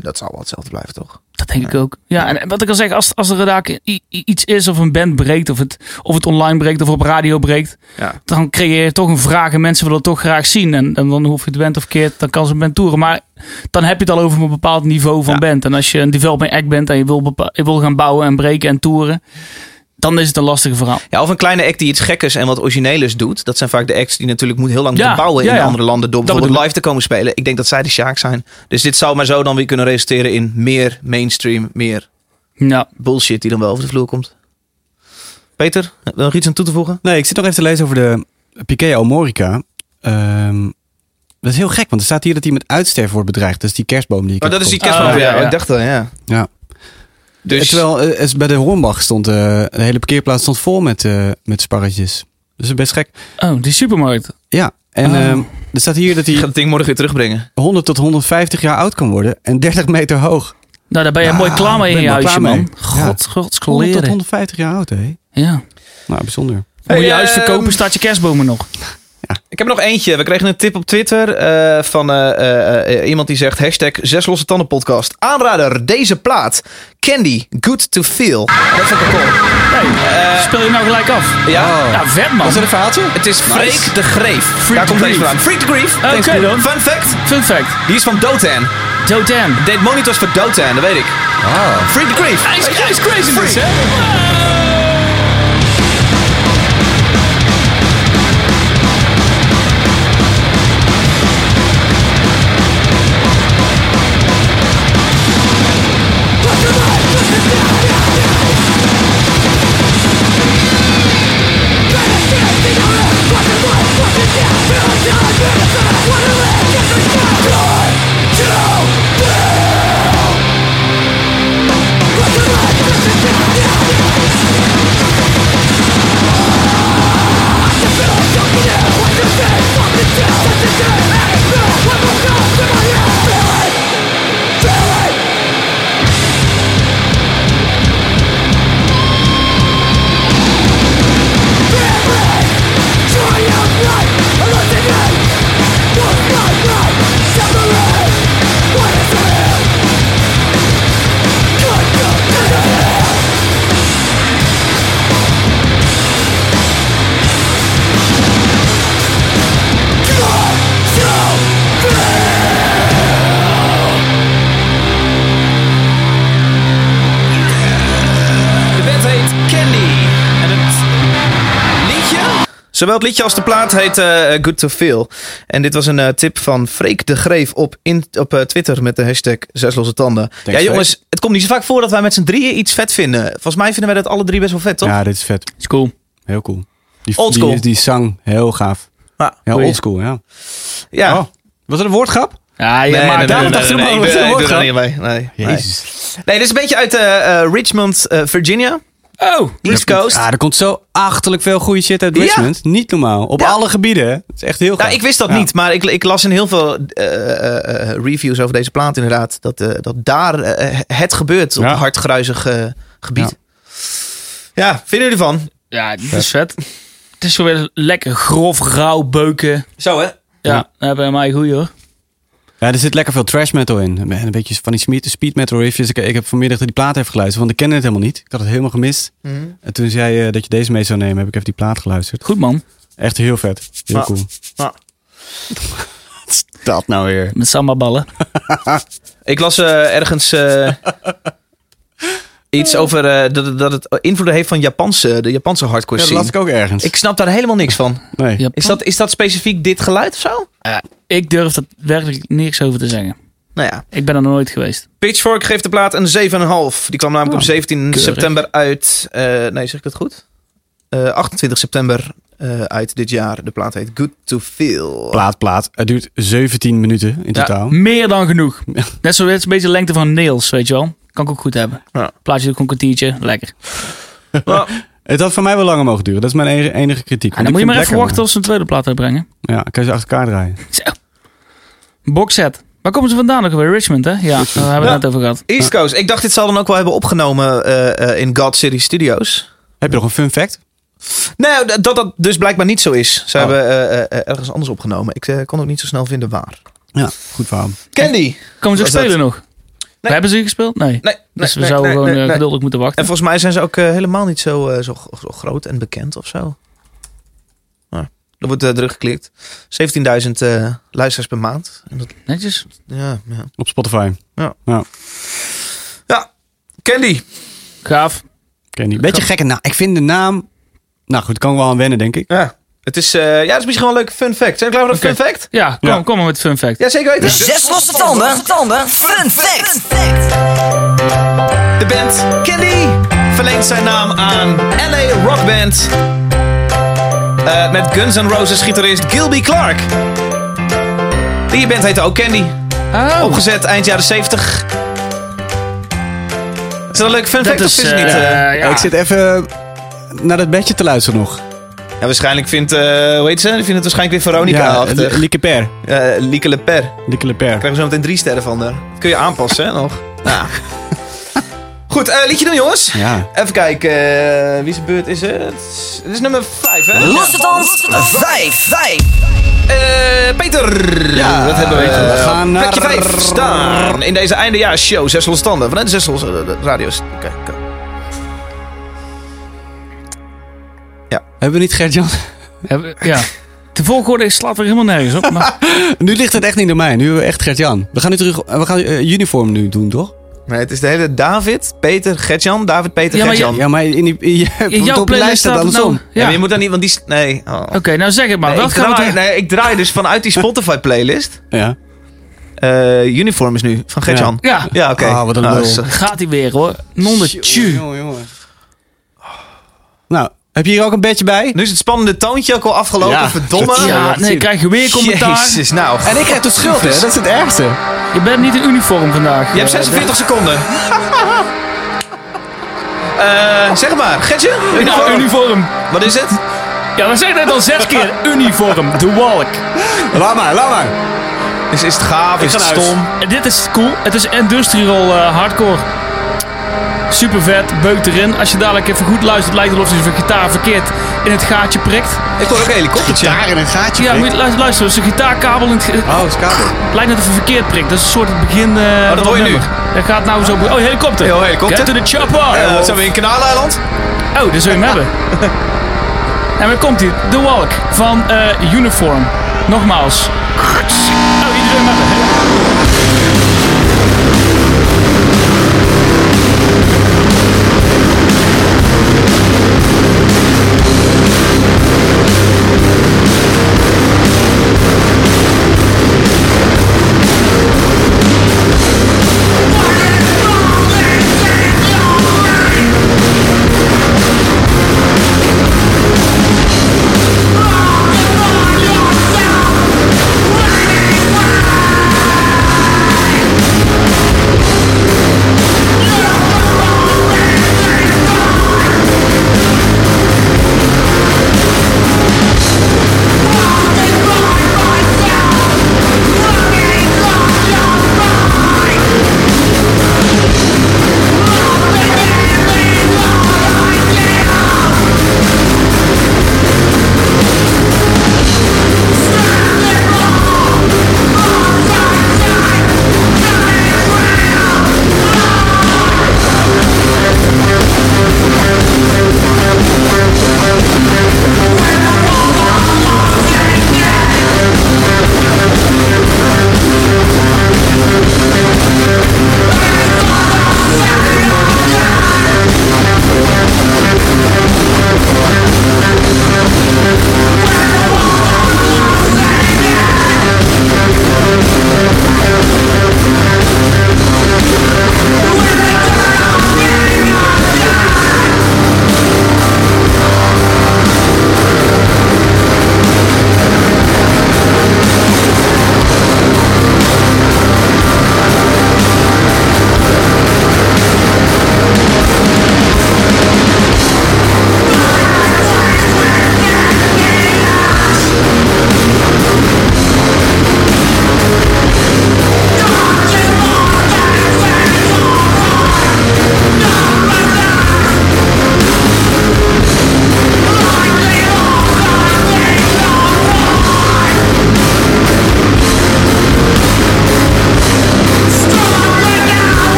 dat zal wel hetzelfde blijven, toch? Dat denk ik ook. Ja, en wat ik al zeg, als, als er daar i- i- iets is of een band breekt, of het, of het online breekt of op radio breekt, Ja. dan creëer je toch een vraag en mensen willen het toch graag zien. En, en dan hoef je het band of keert, dan kan ze een band toeren. Maar dan heb je het al over een bepaald niveau van Ja. band. En als je een development act bent en je wil, je wil gaan bouwen en breken en toeren, dan is het een lastige verhaal. Ja, of een kleine act die iets gekkers en wat origineels doet. Dat zijn vaak de acts die natuurlijk moet heel lang Ja, moeten bouwen ja, in ja. andere landen. Door bijvoorbeeld live te komen spelen. Ik denk dat zij de Sjaak zijn. Dus dit zou maar zo dan weer kunnen resulteren in meer mainstream, meer Ja, bullshit die dan wel over de vloer komt. Peter, heb je nog iets aan toe te voegen? Nee, ik zit nog even te lezen over de Piqué Almorica. Ehm, dat is heel gek, want er staat hier dat hij met uitsterven wordt bedreigd. Dat is die kerstboom die ik Oh, dat is die kerstboom. Oh, ja, ja, ja. ik dacht wel, ja. Ja. Dus, Terwijl eh, bij de Hornbach stond, eh, de hele parkeerplaats stond vol met, eh, met sparretjes. Dus dat is best gek. oh, die supermarkt. Ja, en Oh. ehm, er staat hier dat ik ga hij het ding morgen weer terugbrengen. 100 tot 150 jaar oud kan worden en 30 meter hoog. Nou, daar ben je mooi klaar mee in je huisje, man. God, Ja. god, 100 tot skoleren. 150 jaar oud, hè? Ja. Nou, bijzonder. Moet Hey, je huis ehm, verkopen, staat je kerstbomen nog. Ik heb er nog eentje. We kregen een tip op Twitter eh, van eh, eh, iemand die zegt hashtag zes losse tanden podcast. Aanrader, deze plaat. Candy, good to feel. Dat vind ik cool. Hey, speel je nou gelijk af? Ja, Ja, vet man. Was dat een verhaaltje? het is Freek de Greef. Freak Daar the komt deze Greef. vandaan. Freak the Greef. Oké dan. Fun fact, Fun fact. die is van Dotan. Dotan. Deed monitors voor Dotan, dat weet ik. Freak the Greef. Hij is, is crazy Freak. hè? Zowel het liedje als de plaat heet eh, Good to Feel. En dit was een eh, tip van Freek de Greef op, in, op eh, Twitter met de hashtag Zes Losse Tanden. ja Freek. jongens, het komt niet zo vaak voor dat wij met z'n drieën iets vet vinden. Volgens mij vinden wij dat alle drie best wel vet, toch? Ja, dit is vet. Is cool. Heel cool. Die, Old school. Die, die zang, heel gaaf. Ja, Ja, goeie. oldschool, ja. Ja. Oh, was het een woordgrap? Ja, je Nee, maakt nee, daar nee, het nee, achter nee, de nee, bomen. ik er. Nee, Jezus. nee. nee, dit is een beetje uit Richmond, Virginia. Oh, East Coast. Ah, er komt zo achterlijk veel goede shit uit Ja. Richmond. Niet normaal. Op Ja. alle gebieden. Het is echt heel gaaf. Nou, ik wist dat Ja. niet, maar ik, ik las in heel veel eh, eh, eh, reviews over deze plaat inderdaad. Dat, eh, dat daar het gebeurt op Ja. een hardgruizig gebied. Ja. vinden jullie ervan? ja, dit is vet. Het is zo weer lekker grof, rauw beuken. Zo hè? Ja, Ja. dat hebben wij mij goed hoor. Ja, er zit lekker veel trash metal in. En een beetje van die speed, speed metal riffjes. Ik, ik heb vanmiddag die plaat even geluisterd, want ik kende het helemaal niet. Ik had het helemaal gemist. Mhm. En toen zei je dat je deze mee zou nemen, heb ik even die plaat geluisterd. Goed man. Echt heel vet. Heel cool. Wat is dat nou weer? Met sambaballen. Ik las eh, ergens eh, iets over eh, dat, het- dat het invloeden heeft van Japanse, de Japanse hardcore Ja, dat scene. las ik ook ergens. Ik snap daar helemaal niks van. nee. Is dat, is dat specifiek dit geluid of zo? Ik durf er werkelijk niks over te zeggen. Nou ja. Ik ben er nooit geweest. Pitchfork geeft de plaat een 7,5. Die kwam namelijk Oh, op 17 keurig. september uit. eh, nee, zeg ik dat goed? Eh, 28 september eh, uit dit jaar. De plaat heet Good to Feel. Plaat, plaat. Het duurt 17 minuten in Ja, totaal. meer dan genoeg. Net zo, het is een beetje de lengte van nails, weet je wel. Kan ik ook goed hebben. Ja. Plaatje ook een kwartiertje. Lekker. Het had voor mij wel langer mogen duren. Dat is mijn enige, enige kritiek. En dan moet je maar even wachten tot ze een tweede plaat uitbrengen. Ja, kan je ze achter elkaar draaien. Zo. Boxset. Waar komen ze vandaan ook weer? Richmond, hè? Ja, daar hebben we Ja. het net over gehad. East Coast. Ik dacht, dit zal dan ook wel hebben opgenomen eh, eh, in God City Studios. Heb je nog een fun fact? Nou, d- dat dat dus blijkbaar niet zo is. Ze Oh. hebben eh, ergens anders opgenomen. Ik kon ook niet zo snel vinden waar. Ja, goed verhaal. Candy. Komen ze ook dat- spelen Hebben ze gespeeld? Nee. Nee, nee, Dus we nee, zouden nee, gewoon nee, eh, nee. geduldig moeten wachten. En volgens mij zijn ze ook eh, helemaal niet zo, eh, zo, zo groot en bekend of zo. Nou, er wordt uh, teruggeklikt. 17.000 eh, luisteraars per maand. En dat, Netjes. ja, ja. Op Spotify. ja, Candy. Gaaf. Die. Beetje gekke naam. Ik vind de naam... Nou goed, kan ik wel aan wennen, denk ik. Ja, het is, eh, ja, het is misschien wel een leuke fun fact. Zijn we klaar voor een fun fact? Ja, kom, Ja. kom maar met fun fact. Ja, zeker weten. Zes losse tanden. tanden. Fun fact. De band Candy verleent zijn naam aan LA Rockband. Eh, met Guns N' Roses gitarist Gilby Clark. Die band heette ook Candy. Oh, Opgezet eind jaren 70. Is dat een leuke fun fact dat of is... het niet? eh, eh? ja. Ik zit even naar dat bedje te luisteren nog. Ja, waarschijnlijk vindt, eh hoe heet ze? Die vindt het waarschijnlijk weer Veronica Ja, achter. Li- Lieke Per. Eh, Lieke Le Per. Lieke Le Per. Krijgen we zo meteen drie sterren van. haar. Dat kun je aanpassen, hè, nog. Ja. Goed, eh, liedje doen, jongens. Ja. Even kijken, eh, wie zijn beurt is het? Het is nummer 5, hè? Losse tand. Vijf. Vijf. Eh, Peter. Ja, wat hebben we? we Uh, gaan naar- Plekje 5 staan in deze eindejaarsshow. Zes losse standen vanuit de zes losse radio's. Oké, Hebben we niet Gert-Jan? Hebben- Ja. De volgorde slaat er helemaal nergens op. Maar nu ligt het echt niet door mij. Nu hebben we echt Gert-Jan. We gaan nu terug... We gaan eh, uniform nu doen, toch? Nee, het is de hele David, Peter, Gertjan, David, Peter, Ja, Gertjan. Ja, maar in, die, in, je, in jouw op lijst playlist staat staat het andersom. nou... Ja, Ja. maar je moet dan niet, want die... Nee. Oh. Oké, nou zeg het maar. Nee, Wat ik, gaan we draai, doen? nee, ik draai dus vanuit die Spotify-playlist. Ja. Eh, uniform is nu, van Gertjan. Ja, Ja, oké. Ah, wat een Nou, is- gaat hij weer hoor. Nonde tju. Jongen, jongen. Nou, heb je hier ook een bedje bij? Nu is het spannende toontje ook al afgelopen, Ja. verdomme. Ja, nee, krijg je weer commentaar. Jezus, nou. En ik krijg de schuld, hè? Dat is het ergste. Je bent niet in uniform vandaag. Je hebt 46 seconden. Eh, zeg maar, Gertje, uniform. Ja, uniform. Wat is het? Ja, we zeggen het al zes keer. Uniform. De walk. Laat maar, laat maar. Is, is het gaaf? Is het stom? En dit is cool. Het is industrial eh, hardcore. Super vet, beukt erin. Als je dadelijk even goed luistert, lijkt het alsof je zijn gitaar verkeerd in het gaatje prikt. Ik hoor ook een helikoptertje. Daar in een gaatje. Ja, moet je luisteren, luisteren. Zijn gitaarkabel in het, Oh, is kabel. lijkt net of hij verkeerd prikt. Dat is een soort het begin eh dat van het hoor je nu. Dat gaat nou zo... Oh, helikopter. Ja, helikopter. Get to the chopper. Eh, zijn we in Kanaaleiland? Oh, daar zul je hem hebben. En dan komt hij. The Walk van eh, Uniform. Nogmaals. Oh, iedereen hem hebben.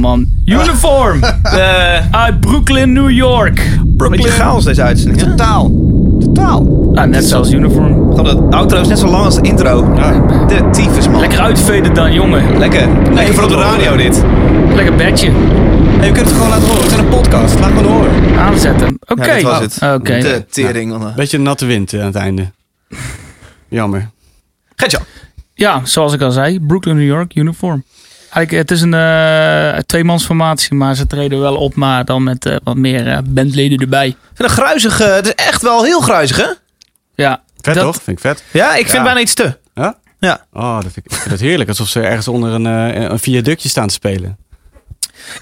Man. Uniform. Eh, Uit Brooklyn, New York. een beetje chaos deze uitzending. Totaal. Totaal. Ah, net zoals Uniform. Gewoon de outro is net zo lang als de intro. De tyfus, man. Lekker uitveden dan, jongen. Lekker. Lekker voor op de radio, dit. Lekker bedje. Hey, we kunnen het gewoon laten horen. Het is een podcast. Laat gewoon horen. Aanzetten. Oké. Ja, dit was het. Oké. De tering, man. Beetje natte wind eh, aan het einde. Jammer. Gertjan. Ja, zoals ik al zei. Brooklyn, New York, Uniform. Eigenlijk, het is een eh tweemansformatie, maar ze treden wel op, maar dan met eh, wat meer eh, bandleden erbij. Ik vind een gruizig, eh, het is echt wel heel gruizig, hè? Ja, Vet dat- toch? Vind ik vet. Ja, ik vind bijna iets te. Ja? Ja. Oh, dat vind ik, ik vind het heerlijk. Alsof ze ergens onder een, eh, een viaductje staan te spelen.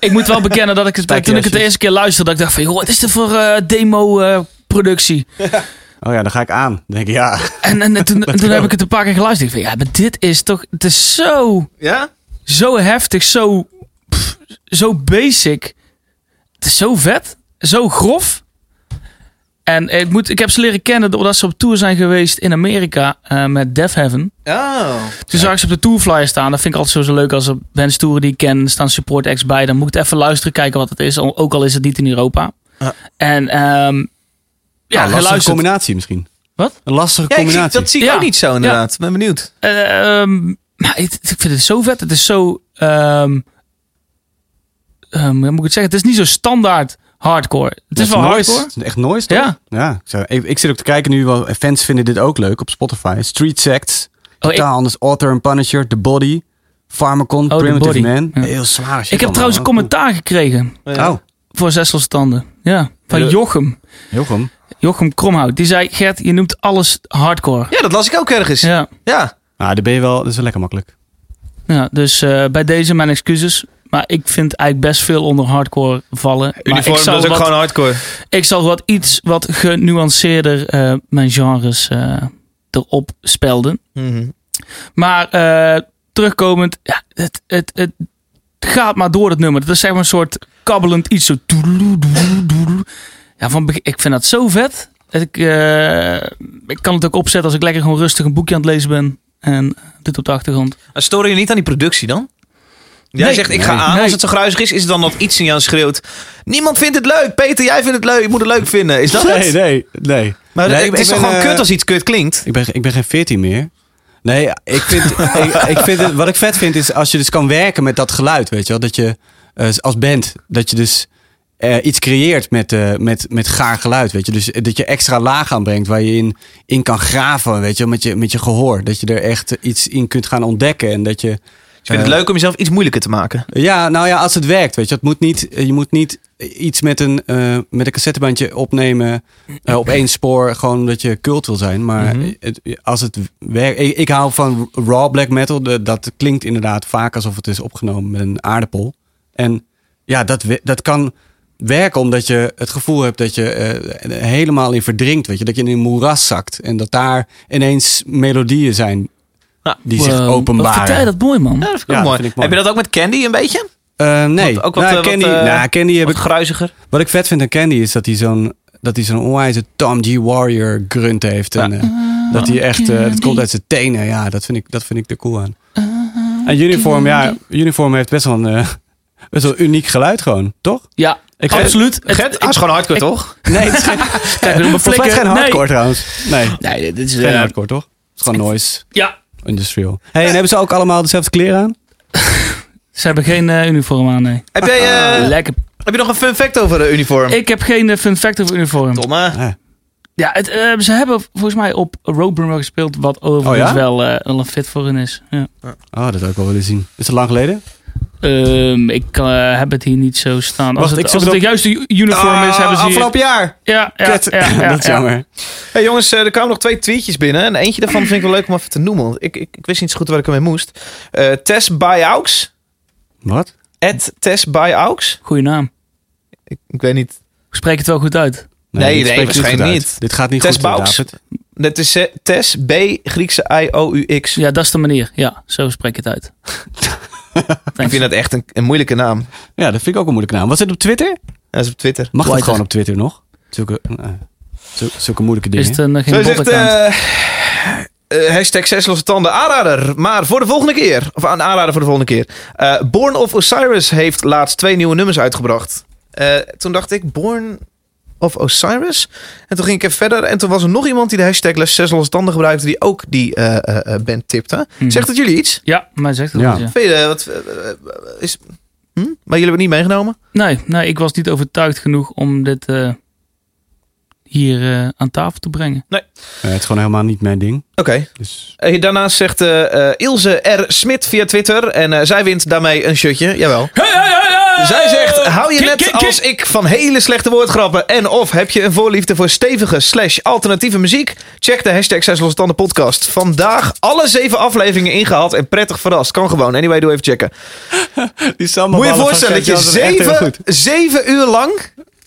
Ik moet wel bekennen dat ik het, toen ik het de eerste keer luisterde, dat ik dacht van, joh, wat is dit voor eh, demo-productie? Oh ja, dan ga ik aan. Dan denk ik, ja. en en toen, en toen heb ik het een paar keer geluisterd. Ik dacht, ja, maar dit is toch, het is zo, Ja? Zo heftig, zo, pff, zo basic. Het is zo vet, zo grof. En ik, moet, ik heb ze leren kennen doordat ze op tour zijn geweest in Amerika eh, met Death Heaven. Oh. Toen zag ik ze op de tourflyer staan. Dat vind ik altijd zo, leuk als er bands toeren die ik ken. Er staan support acts bij. Dan moet ik het even luisteren, kijken wat het is. Ook al is het niet in Europa. Ja. En ehm ja, Ja, lastige combinatie misschien. Wat? Een lastige Ja, ik zie- combinatie. dat zie ik Ja. ook niet zo, inderdaad. Ben benieuwd. Eh, ehm, maar ik, ik vind het zo vet. Het is zo... ehm ehm, hoe moet ik het zeggen? Het is niet zo standaard hardcore. Het is wel noise. hardcore. Het is Echt noise, toch? Ja. Ja. Ik, zou- ik, ik zit ook te kijken nu. Wel, fans vinden dit ook leuk op Spotify. Street Sects. Oh, ik, anders. Author and Punisher. The Body. Pharmacon. The Primitive Body. Man. Ja. Heel zwaar ik heb allemaal. trouwens een commentaar gekregen Oh, voor Zesselstanden. Ja, van Ja. Jochem. Jochem. Jochem Kromhout. Die zei, Gert, je noemt alles hardcore. Ja, dat las ik ook ergens. Ja. Ja. Nou, daar ben je wel. Dat is wel lekker makkelijk. Ja, dus eh, bij deze mijn excuses. Maar ik vind eigenlijk best veel onder hardcore vallen. Maar Uniform, ik zal, dat is ook wat, gewoon hardcore. ik zal wat iets wat genuanceerder eh, mijn genres eh, erop spelden. Mhm. Maar eh, terugkomend, ja, het, het, het gaat maar door het nummer. Het is zeg maar een soort kabbelend iets. Zo. Ja, van, ik vind dat zo vet. Ik, eh, ik kan het ook opzetten als ik lekker gewoon rustig een boekje aan het lezen ben. En dit op de achtergrond. Stoor je niet aan die productie dan? Jij Nee. zegt, ik ga Nee. aan Nee. als het zo gruizig is. Is het dan dat iets in jou schreeuwt? Niemand vindt het leuk. Peter, jij vindt het leuk. Je moet het leuk vinden. Is dat Nee, het? nee, nee. Maar Nee, het ik- is ik toch ben, gewoon eh, kut als iets kut klinkt? Ik ben, ik ben geen 14 meer. Nee, ik vind, ik, ik vind het, wat ik vet vind is als je dus kan werken met dat geluid, weet je wel. Dat je eh, als band, dat je dus eh, iets creëert met, eh, met, met gaar geluid, weet je. Dus dat je extra laag aanbrengt waar je in, in kan graven, weet je met je, met je gehoor. Dat je er echt iets in kunt gaan ontdekken en dat je... Ik vind het leuk om jezelf iets moeilijker te maken. Ja, nou ja, als het werkt, weet je. Het moet niet, je moet niet iets met een, eh, met een cassettebandje opnemen eh, op één spoor, gewoon omdat je cult wil zijn. Maar Mhm. het, als het werkt... Ik, ik hou van raw black metal. De- dat klinkt inderdaad vaak alsof het is opgenomen met een aardappel. En ja, dat, dat kan werken omdat je het gevoel hebt dat je eh, helemaal in verdrinkt. Weet je? Dat je in een moeras zakt. En dat daar ineens melodieën zijn Ja. die zich Wow. Wat openbaren. vertel je dat mooi, man. Ja, dat vind ik Ja, mooi. vind ik mooi. Heb je dat ook met Candy een beetje? Eh, nee, Wat- ook wat, nou, eh, wat, Candy, nou, Candy heb Wat ik, gruiziger? wat ik vet vind aan Candy is dat hij zo'n dat hij zo'n onwijze Tom G. Warrior grunt heeft. En, eh, dat hij echt, eh, dat komt uit zijn tenen. Ja, dat vind ik, dat vind ik er cool aan. En Uniform, ja, Uniform heeft best wel een best wel uniek geluid gewoon, toch? Ja, Ik absoluut. Het- is gewoon hardcore, toch? Nee, het is geen, Kijk, geen nee. hardcore trouwens. Nee, Nee, dit is... geen eh, hardcore toch? Het is gewoon noise, ja, industrial. Hey, en hebben ze ook allemaal dezelfde kleren aan? ze hebben geen eh, uniform aan, nee. Heb, jij, eh, Lekker. heb je nog een fun fact over de uniform? Ik heb geen eh, fun fact over uniform. Domme. Ah, Ja, het, eh, ze hebben volgens mij op Roadrunner gespeeld, wat overigens Oh ja? wel, eh, een fit voor hun is. Ja. oh, dat zou ik wel willen zien. Is het lang geleden? Ehm, ik eh, heb het hier niet zo staan. Als het, ik als het de juiste uniform is, hebben ze hier... afgelopen jaar. Ja, ja, ja, ja, dat is ja. jammer. Hey jongens, eh, er kwamen nog twee tweetjes binnen. En eentje daarvan vind ik wel leuk om even te noemen. want Ik, ik, ik wist niet zo goed waar ik ermee moest. Eh Tess Buyaux. Wat? At Tess. Goeie naam. Ik, ik weet niet. Spreek het wel goed uit. Nee, waarschijnlijk niet. Dit gaat niet Tess goed, Baux. David. Dat is eh, Tess B, Griekse I-O-U-X. Ja, dat is de manier. Ja, zo spreek je het uit. Ik vind dat echt een, een moeilijke naam. Ja, dat vind ik ook een moeilijke naam. Wat zit op Twitter? Dat is op Twitter. Mag dat Twitter. gewoon op Twitter nog? Zulke, zul- zulke moeilijke Is dingen. het een, eh, geen zegt... botaccount? hashtag zes losse tanden aanrader. Maar voor de volgende keer. Of een aanrader voor de volgende keer. Eh, Born of Osiris heeft laatst twee nieuwe nummers uitgebracht. Eh, toen dacht ik, Born of Osiris? En toen ging ik even verder. En toen was er nog iemand die de hashtag les zes losse tanden gebruikte. Die ook die eh, eh, eh, band tipte. Mhm. Zegt het jullie iets? Ja, maar zegt het Ja. goed, ja. Vind je, wat, is, hm? Maar jullie hebben het niet meegenomen? Nee, nee, ik was niet overtuigd genoeg om dit eh, hier eh, aan tafel te brengen. Eh, het is gewoon helemaal niet mijn ding. Oké. Dus Eh, daarnaast zegt eh, eh, Ilse R. Smit via Twitter. En eh, zij wint daarmee een shirtje. Jawel. Zij zegt, hou je net als ik van hele slechte woordgrappen en of heb je een voorliefde voor stevige slash alternatieve muziek? Check de hashtag Zes Losse Tanden podcast. Vandaag alle zeven afleveringen ingehaald en prettig verrast. Kan gewoon. Anyway, doe even checken. die Moet je je voorstellen dat je zeven, zeven uur lang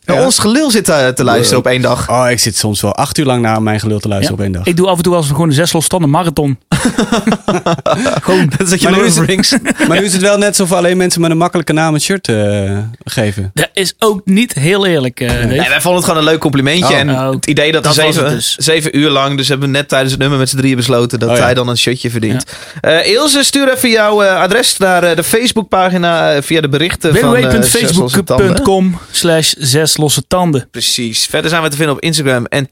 naar Ja. ons gelul zit te, te luisteren op één dag. Oh, ik zit soms wel acht uur lang naar mijn gelul te luisteren Ja. op één dag. Ik doe af en toe als gewoon een zes losstanden marathon. Gewoon, dat is je Maar nu is het- Rings... Maar nu is het wel net alsof alleen mensen met een makkelijke naam een shirt eh, geven. Dat is ook niet heel eerlijk, eh. Nee, wij vonden het gewoon een leuk complimentje. Oh. en Oh, het idee dat, dat we zeven, dus. zeven uur lang... Dus hebben we net tijdens het nummer met z'n drieën besloten... dat Oh ja. hij dan een shirtje verdient. Eh Ilse, stuur even jouw eh, adres naar eh, de Facebookpagina... eh, via de berichten eh, www.facebook.com slash zes losse tanden. Precies. Verder zijn we te vinden op Instagram en...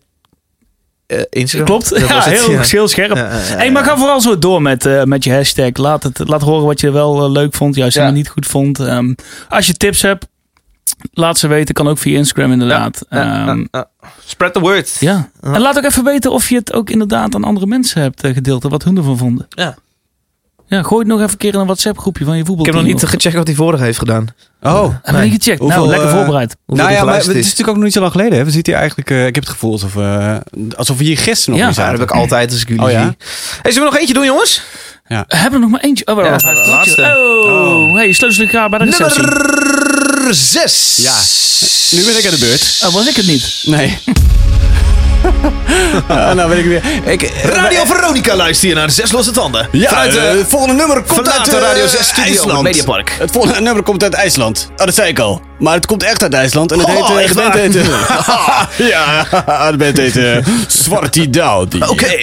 eh, Instagram? Klopt? Dat Ja, heel, ja. heel scherp. Ja, Hey, maar ga vooral zo door met, eh, met je hashtag. Laat, het, laat horen wat je wel eh, leuk vond, juist helemaal niet goed vond. Ehm, als je tips hebt, laat ze weten. Kan ook via Instagram inderdaad. Ehm. Spread the word. ja. En laat ook even weten of je het ook inderdaad aan andere mensen hebt gedeeld. En wat hun ervan vonden. Ja. Ja, gooi het nog even een keer in een WhatsApp groepje van je Ik voetbalteam. heb nog niet of- gecheckt wat hij vorige heeft gedaan. Oh. Hebben we niet gecheckt? Hoeveel, nou, lekker eh, voorbereid. Nou ja, maar het is natuurlijk ook nog niet zo lang geleden. Hè? We zitten hier eigenlijk, eh, ik heb het gevoel alsof, eh, alsof we hier gisteren nog Ja. weer Ja, dat zaten. heb ik altijd als ik jullie Oh ja? zie. Hey, zullen we nog eentje doen, jongens? We hebben er nog maar eentje. Oh, Ja, wacht even. de laatste. Oh, hey, sleutels gaan bij de receptie. Nummer 6. Ja. Nu ben ik aan de beurt. Oh, was ik het niet? Nee. Ah, nou ben ik weer. Ik, Radio Veronica luister je naar Zes Losse Tanden. Ja, Vanuit, eh, eh, het volgende nummer komt uit de eh, Radio 6 studio IJsland. het Mediapark. Het volgende nummer komt uit IJsland. Oh, dat zei ik al. Maar het komt echt uit IJsland. En het Oh, heet... echt heet eh, ja, de band heet uh, Zwarti Daudi. Oké.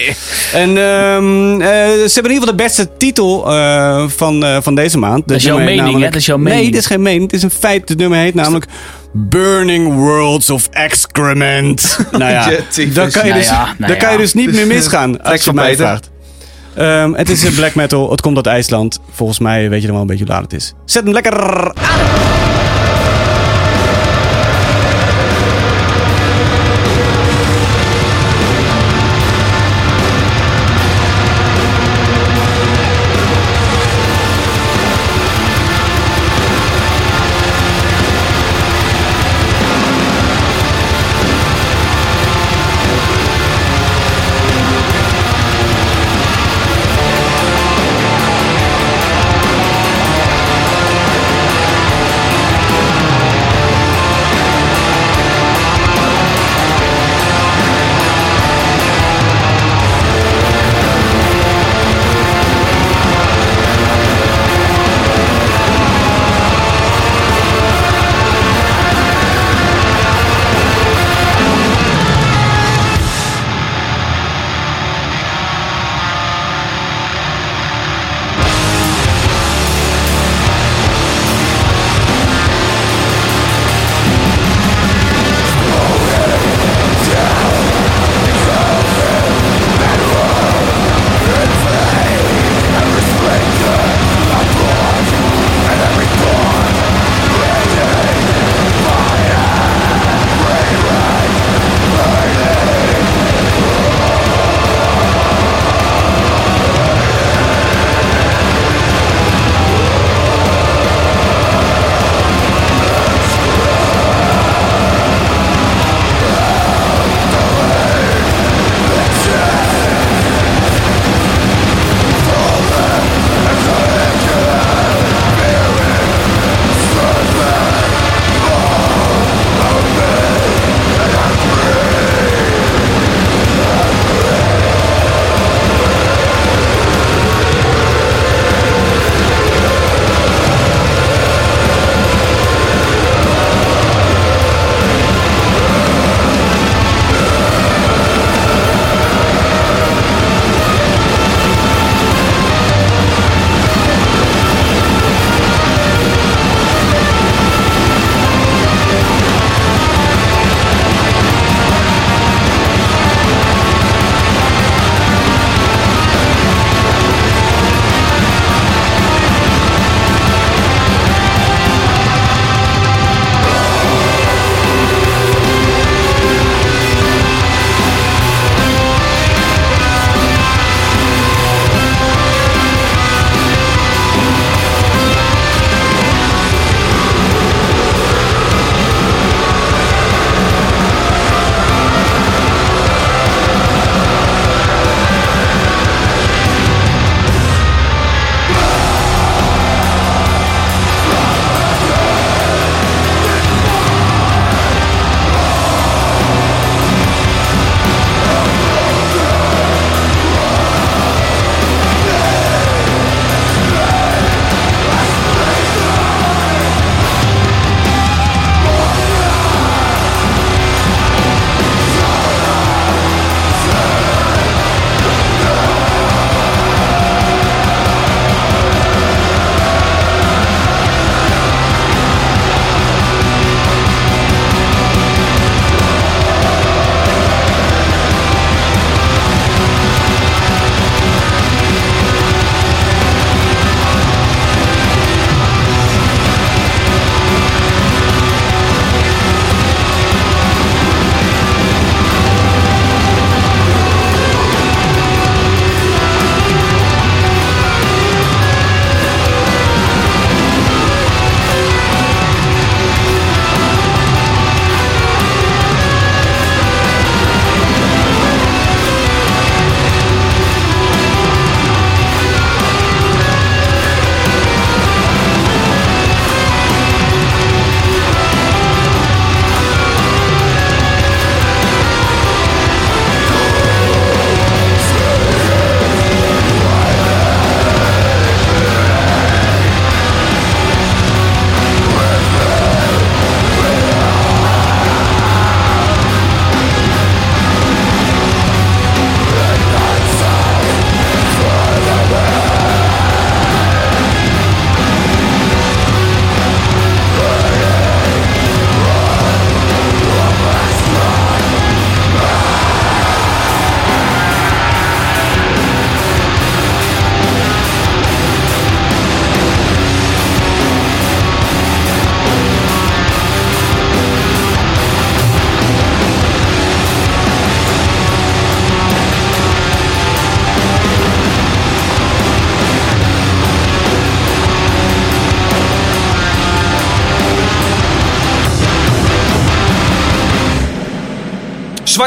En ehm, eh, ze hebben in ieder geval de beste titel eh, van, eh, van deze maand. Dat is jouw mening, hè? Dat is jouw Nee, mening. dit is geen mening. Het is een feit. Het nummer heet namelijk... Burning Worlds of Excrement. nou ja, Je tyfus. daar kan je, Nou dus, ja, nou daar kan je ja. dus niet meer misgaan als je mij vraagt. Ehm, het is black metal. Het komt uit IJsland. Volgens mij weet je dan wel een beetje hoe laat het is. Zet hem lekker aan.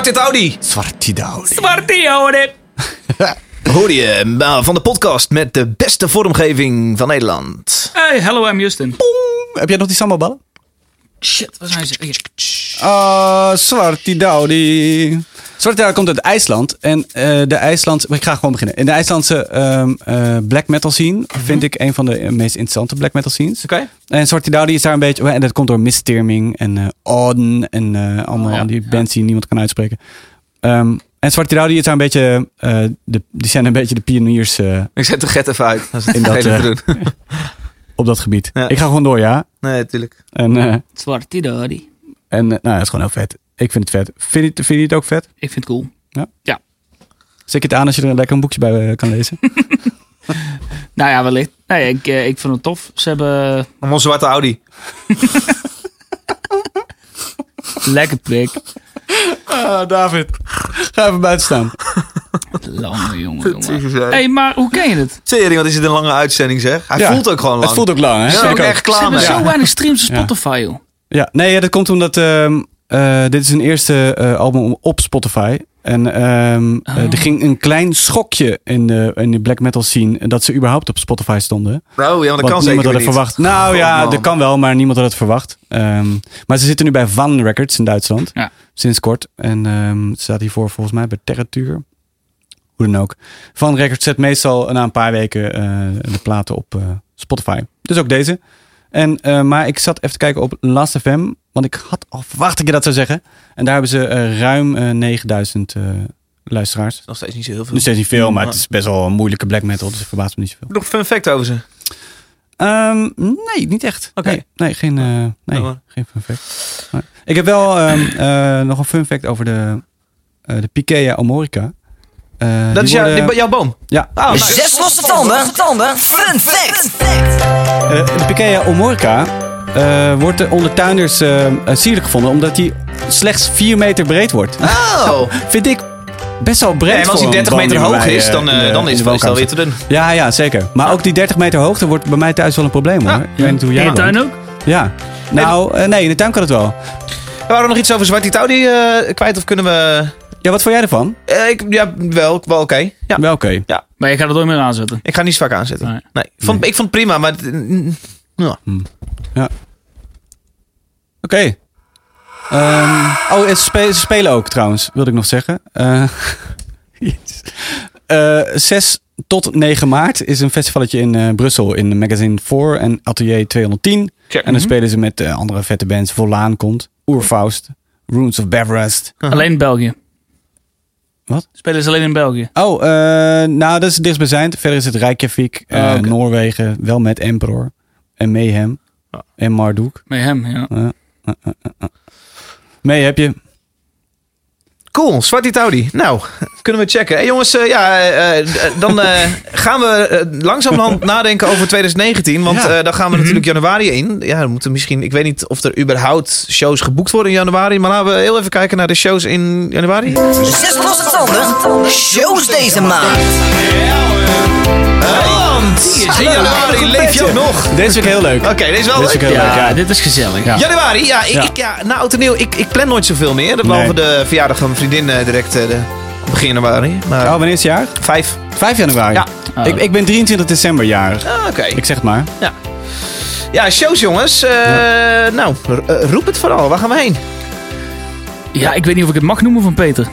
Zwarte Audi. Zwartidaudi. Smartione. Hoor je eh, van de podcast met de beste vormgeving van Nederland. Hey, hello, I'm Justin. Heb jij nog die sambalballen? Shit, waar zijn ze? Hier. Ah, Zwartidaudi. Zwartidaudi komt uit IJsland. En eh, de IJslandse... Ik ga gewoon beginnen. In de IJslandse ehm, eh, black metal scene vind ik een van de meest interessante black metal scenes. Oké. En Zwartidaudi is daar een beetje... En dat komt door Missterming en Oden en allemaal Oh, ja. die bands die niemand kan uitspreken. Ehm, en Zwartidaudi is daar een beetje... de, die zijn een beetje de pioniers Ik zet de get even uit. Dat is In dat. op dat gebied. Ja. Ik ga gewoon door, ja. Nee, natuurlijk. En, eh, Smartione. en eh, nou, dat is gewoon heel vet. Ik vind het vet. Vind je, het- vind je het ook vet? Ik vind het cool. Zet je het aan als je er lekker een boekje bij eh, kan lezen? Nou ja, wellicht. Nee, ik, ik vind het tof. Ze hebben onze zwarte Audi. lekker prik. Ah, David. Ga even buiten staan. Lange jongen, jongen. Hey. hey, maar hoe ken je het? Serie, wat is het een lange uitzending zeg. Hij Ja. voelt ook gewoon lang. Het voelt ook lang, hè? Ja, ook ik ook. echt Ze klaar hebben mee. zo Ja. weinig streams op Ja. Spotify, joh. Ja, nee, ja, dat komt omdat ehm, eh, dit is een eerste eh, album op Spotify. En ehm, eh, Oh. er ging een klein schokje in de, in de black metal scene dat ze überhaupt op Spotify stonden. Oh ja, want dat kan zeker niemand had weer het niet. verwacht. Nou ja, man. dat kan wel, maar niemand had het verwacht. Ehm, maar ze zitten nu bij Van Records in Duitsland. Ja. Sinds kort. En ehm ze staat hiervoor volgens mij bij Terratuur. Hoe dan ook. Van Records zet meestal na een paar weken eh, de platen op eh, Spotify. Dus ook deze. En, eh, maar ik zat even te kijken op Last.fm. Want ik had al verwacht dat ik dat zou zeggen. En daar hebben ze ruim eh 9000 eh, luisteraars. Nog steeds niet zo heel veel. Nu steeds niet veel, maar het is best wel een moeilijke black metal. Dus het verbaast me niet zoveel. Nog fun fact over ze. Ehm, nee, niet echt. Oké. Nee, nee, geen, nee, Oh, geen fun fact. Ik heb wel ehm, eh, nog een fun fact over de, de Pikea Omorica. Eh, Dat die is jouw, worden- die- jouw boom. Ja, nice. Zes losse tanden. Tanden. Fun fact. eh, de Pikea Omorica eh, wordt eh, onder tuinders eh, eh, sierlijk gevonden omdat die slechts 4 meter breed wordt. Oh. Vind ik best wel breed maar als hij een 30 boom meter die bij hoog mij, is, eh, dan, eh, de- dan is de het woonkamer weer te dun. Ja, ja, zeker. Maar ook die 30 meter hoogte wordt bij mij thuis wel een probleem hoor. Ja. Ik weet niet hoe jij In je woont. tuin ook? Ja. Nou, eh, nee, in de tuin kan het wel. We nog iets over Zwarte eh kwijt of kunnen we... Ja, wat vond jij ervan? Eh, ik, ja, wel, wel oké. Ja. Wel oké. Maar je gaat het nooit meer aanzetten. Ik ga niet zo vaak aanzetten. Nee. Nee. Ik, vond, ik vond het prima, maar... het- mm, ja. Oké. Ehm, oh, spe- ze spelen ook trouwens, wilde ik nog zeggen. Eh, jezus. Eh, 6 tot 9 maart is een festivalletje in eh, Brussel in Magazine 4 en Atelier 210. Check. En dan spelen ze met eh, andere vette bands. Volaan komt, Oerfaust, Runes of Beverest. Alleen in België. Wat? Spelen ze alleen in België? Oh, eh, nou, dat is het dichtstbijzijnd. Verder is het Reykjavik, eh, Oh, oké. Noorwegen, wel met Emperor en Mayhem Ja. en Marduk. Met hem, ja. Mee heb je. Cool, Zwarte Taudi. Nou, kunnen we checken. Hey, jongens, eh, ja, eh, eh, dan eh, gaan we langzamerhand nadenken over 2019. Want Ja. eh, dan gaan we natuurlijk januari in. Ja, we moeten misschien... Ik weet niet of er überhaupt shows geboekt worden in januari. Maar laten we heel even kijken naar de shows in januari. Zes losse tanden. Shows deze maand. In januari leef je ook nog. Deze vind ik heel leuk. Oké, dit is wel Dit is leuk. ook heel leuk, Ja, ja. dit is gezellig. Ja. Januari, ja, ik, Ja. Ik, ja na oud en nieuw, ik, ik plan nooit zoveel meer. Behalve de verjaardag van mijn vriendin eh, direct eh, de, begin januari. Maar Oh, wanneer is het jaar? vijf. 5 januari. Ja. Oh. Ik, ik ben 23 december jarig. Ah, Oké. Ik zeg het maar. Ja, shows jongens. Eh, Nou, roep het vooral. Waar gaan we heen? Ja, ik weet niet of ik het mag noemen van Peter.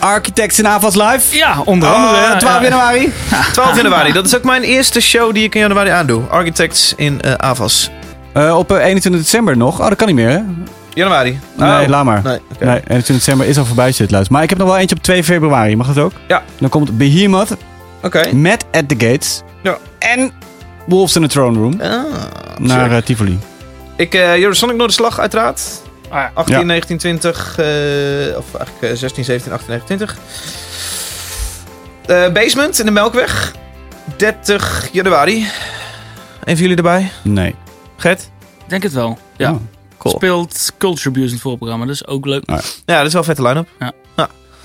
Architects in Avals Live. Ja, onder andere. Oh, ja, 12 ja. januari. 12 januari. Dat is ook mijn eerste show die ik in januari aandoe. Architects in eh Avas. Eh, op eh, 21 december nog. Oh, dat kan niet meer, hè? Januari. Nee, Oh. laat maar. Nee. Nee, 21 december is al voorbij, zit luister. Maar ik heb nog wel eentje op 2 februari. Mag dat ook? Ja. Dan komt Behemoth Oké. met At The Gates. Ja. En Wolves in the Throne Room. Ah, naar eh, Tivoli. Ik, eh Eurosonic Noorderslag uiteraard. Ah, ja. 18, Ja. 19, 20. eh, of eigenlijk eh, 16, 17, 18, 19, 20. Eh, basement in de Melkweg. 30 januari. Een van jullie erbij? Nee. Gert? Ik denk het wel. Ja. Oh. Cool. Speelt Culture Abuse in het voorprogramma. Dat is ook leuk. Ja, dat is wel een vette line-up.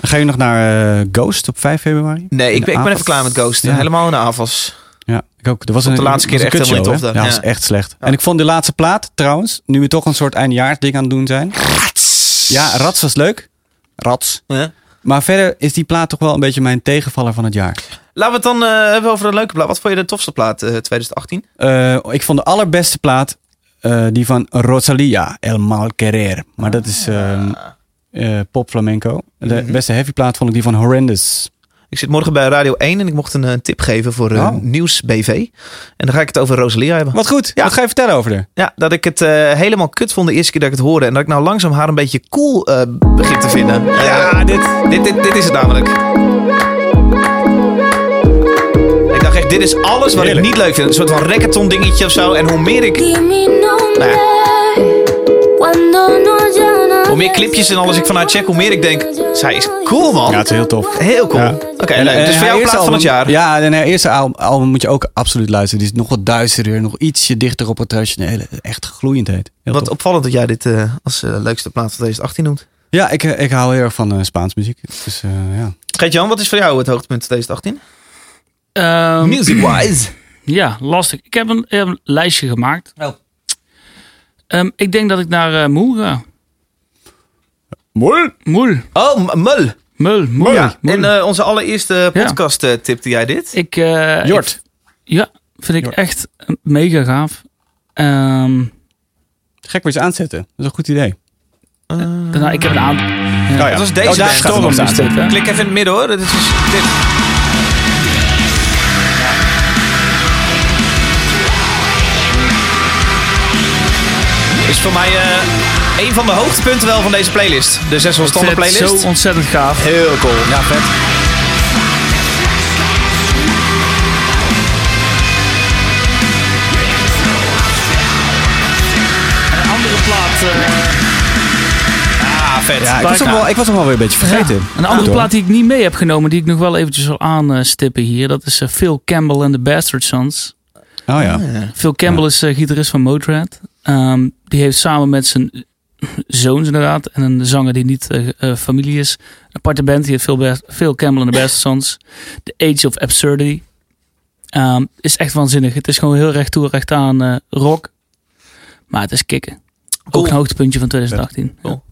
Ga je nog naar eh, Ghost op 5 februari? Nee, ik ben, ik ben even klaar met Ghost. Ja. Helemaal in de AFAS. Ja, ik ook. Er was een, de laatste was keer echt helemaal niet tof Ja, daar. dat is echt slecht. En ik vond de laatste plaat, trouwens, nu we toch een soort eindejaarsding aan het doen zijn. Ja, Rats was leuk. Rats. Ja. Maar verder is die plaat toch wel een beetje mijn tegenvaller van het jaar. Laten we het dan eh, hebben over een leuke plaat. Wat vond je de tofste plaat eh, 2018? Eh, ik vond de allerbeste plaat eh, die van Rosalia, El Mal Querer. Maar dat is ehm, eh, pop flamenco. De beste heavy plaat vond ik die van Horrendous. Ik zit morgen bij Radio 1 en ik mocht een eh, tip geven voor eh, Oh. Nieuws BV. En dan ga ik het over Rosalia hebben. Wat goed. Ja. Wat ga je vertellen over haar? Ja, dat ik het eh, helemaal kut vond de eerste keer dat ik het hoorde. En dat ik nou langzaam haar een beetje cool eh, begin te vinden. Ja, dit, dit, dit, dit is het namelijk. Ik dacht echt, dit is alles wat Heerlijk. ik niet leuk vind. Een soort van reggaeton dingetje of zo. En hoe meer ik... Nou. Hoe meer clipjes en alles ik van haar check, hoe meer ik denk... Zij is cool, man. Ja, het is heel tof. Heel cool. Ja. Oké, En, leuk. eh, Dus voor jou plaat van het jaar. Ja, en haar eerste al- album moet je ook absoluut luisteren. Die is nog wat duisterder, nog ietsje dichter op het traditionele. Echt gloeiend heet. Heel Wat tof. opvallend dat jij dit eh, als eh, leukste plaat van 2018 noemt. Ja, ik, ik hou heel erg van eh, Spaans muziek. Dus eh, ja. Geert-Jan, wat is voor jou het hoogtepunt van 2018? Ehm, Music-wise. ja, lastig. Ik heb een, een lijstje gemaakt. Oh. Ehm, ik denk dat ik naar Moel ga. Mooi. Moel. Oh, M- Mul. Mul. Moel. Ja. Eh, onze allereerste Ja. podcast eh, tipte jij dit? ik, eh, Jort. ik- ja, vind ik Jort. echt mega gaaf. Ehm, Gek weer eens aanzetten. Dat is een goed idee. nou, ik heb een aantal. Oh ja. Dat was deze Oh, daar Storm is dit? Klik even in het midden hoor. Dit is dus dit. Is voor mij eh een van de hoogtepunten wel van deze playlist. De zes vind het playlist. zo ontzettend gaaf. Heel cool. Ja, vet. Een andere plaat. eh, Ah, vet. Ja, ik was, nog wel, ik was nog wel weer een beetje vergeten. Ja, Een andere Ja. plaat die ik niet mee heb genomen, die ik nog wel eventjes wil aanstippen hier. Dat is eh, Phil Campbell en de Bastard Sons. Oh ja. Phil Campbell is eh, gitarist van Motorhead. Ehm, die heeft samen met zijn zoons inderdaad en een zanger die niet eh, eh, familie is. Een aparte band, die heeft Bas- Phil Campbell en de Bastard Sons. The Age of Absurdity. Ehm, is echt waanzinnig. Het is gewoon heel recht toe, recht aan eh, rock. Maar het is kicken. Cool. Ook een hoogtepuntje van 2018. Cool.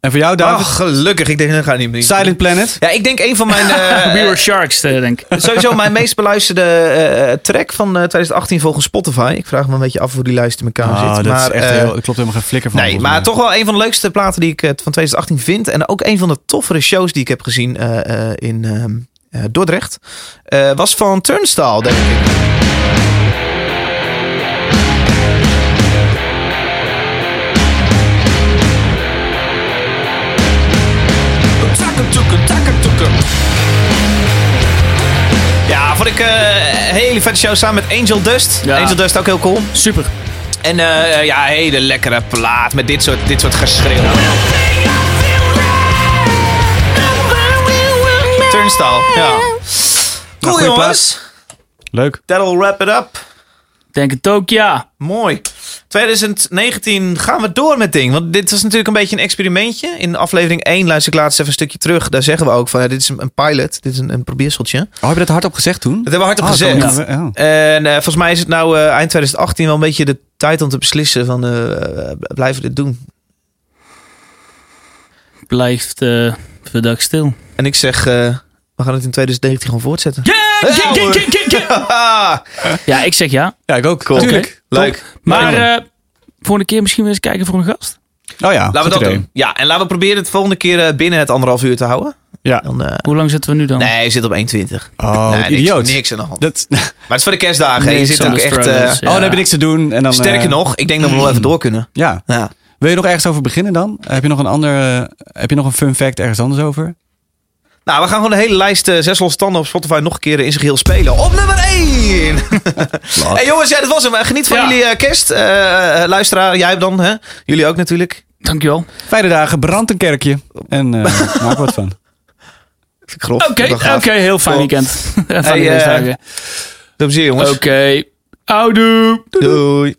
En voor jou, David? gelukkig. Ik denk, dat gaat niet meer. Silent Planet? Ja, ik denk een van mijn... eh, We Were Sharks, eh, denk ik. Sowieso mijn meest beluisterde eh, track van eh, 2018 volgens Spotify. Ik vraag me een beetje af hoe die lijst in elkaar Oh, zit. dat maar, is echt heel, klopt helemaal geen flikker van. Nee, maar mij. toch wel een van de leukste platen die ik eh, van 2018 vind. En ook een van de toffere shows die ik heb gezien eh, eh, in ehm, eh, Dordrecht. eh, was van Turnstile, denk ik. Ja, vond ik eh, een hele vette show samen met Angel Dust. Ja. Angel Dust ook heel cool. Super. En eh, ja, hele lekkere plaat met dit soort, dit soort geschreeuw. Turnstile, ja. Cool goeie jongens. Leuk. That'll wrap it up. Denk het ook, ja. Mooi. 2019 gaan we door met ding. Want dit was natuurlijk een beetje een experimentje. In aflevering 1 luister ik laatst even een stukje terug. Daar zeggen we ook van, ja, dit is een, pilot. Dit is een, een probeerseltje. Dat Oh, heb je dat hardop gezegd toen? hebben we hardop Oh, gezegd. ja. En eh, volgens mij is het nou eh, eind 2018 wel een beetje de tijd om te beslissen van... eh, blijven we dit doen? Blijft eh verdacht stil. En ik zeg, eh, we gaan het in 2019 gewoon voortzetten. Ja, ik zeg ja. Ja, ik ook. Cool. Tuurlijk. Leuk. Maar eh volgende keer misschien weer eens kijken voor een gast. Oh ja, Laten we dat idee. doen. Ja, en laten we proberen het volgende keer eh, binnen het anderhalf uur te houden. Ja. Dan, eh, Hoe lang zitten we nu dan? nee, je zit op 1,20. Oh, nee, niks, idioot. niks aan de hand. Dat, Maar het is voor de kerstdagen. hè. je zit ook echt... eh, ja. Oh, dan heb je niks te doen. En dan, Sterker nog, ik denk dat we wel even door kunnen. Ja. Ja. Wil je nog ergens over beginnen dan? Heb je nog een ander, heb je nog een fun fact ergens anders over? Nou, we gaan gewoon de hele lijst uh, zes losse standen op Spotify nog een keer in zijn geheel spelen. Op nummer 1! hey jongens, ja, dat was hem. Eh, Geniet van Ja. jullie eh, kerst. Eh, eh, luisteraar, jij dan, hè? Jullie ook natuurlijk. Dankjewel. Fijne dagen, brand een kerkje. En eh maak wat van. Oké, oké, heel fijn weekend. Fijne Hey, feestdagen. Veel plezier, jongens. Oké. Houdoe. Doei.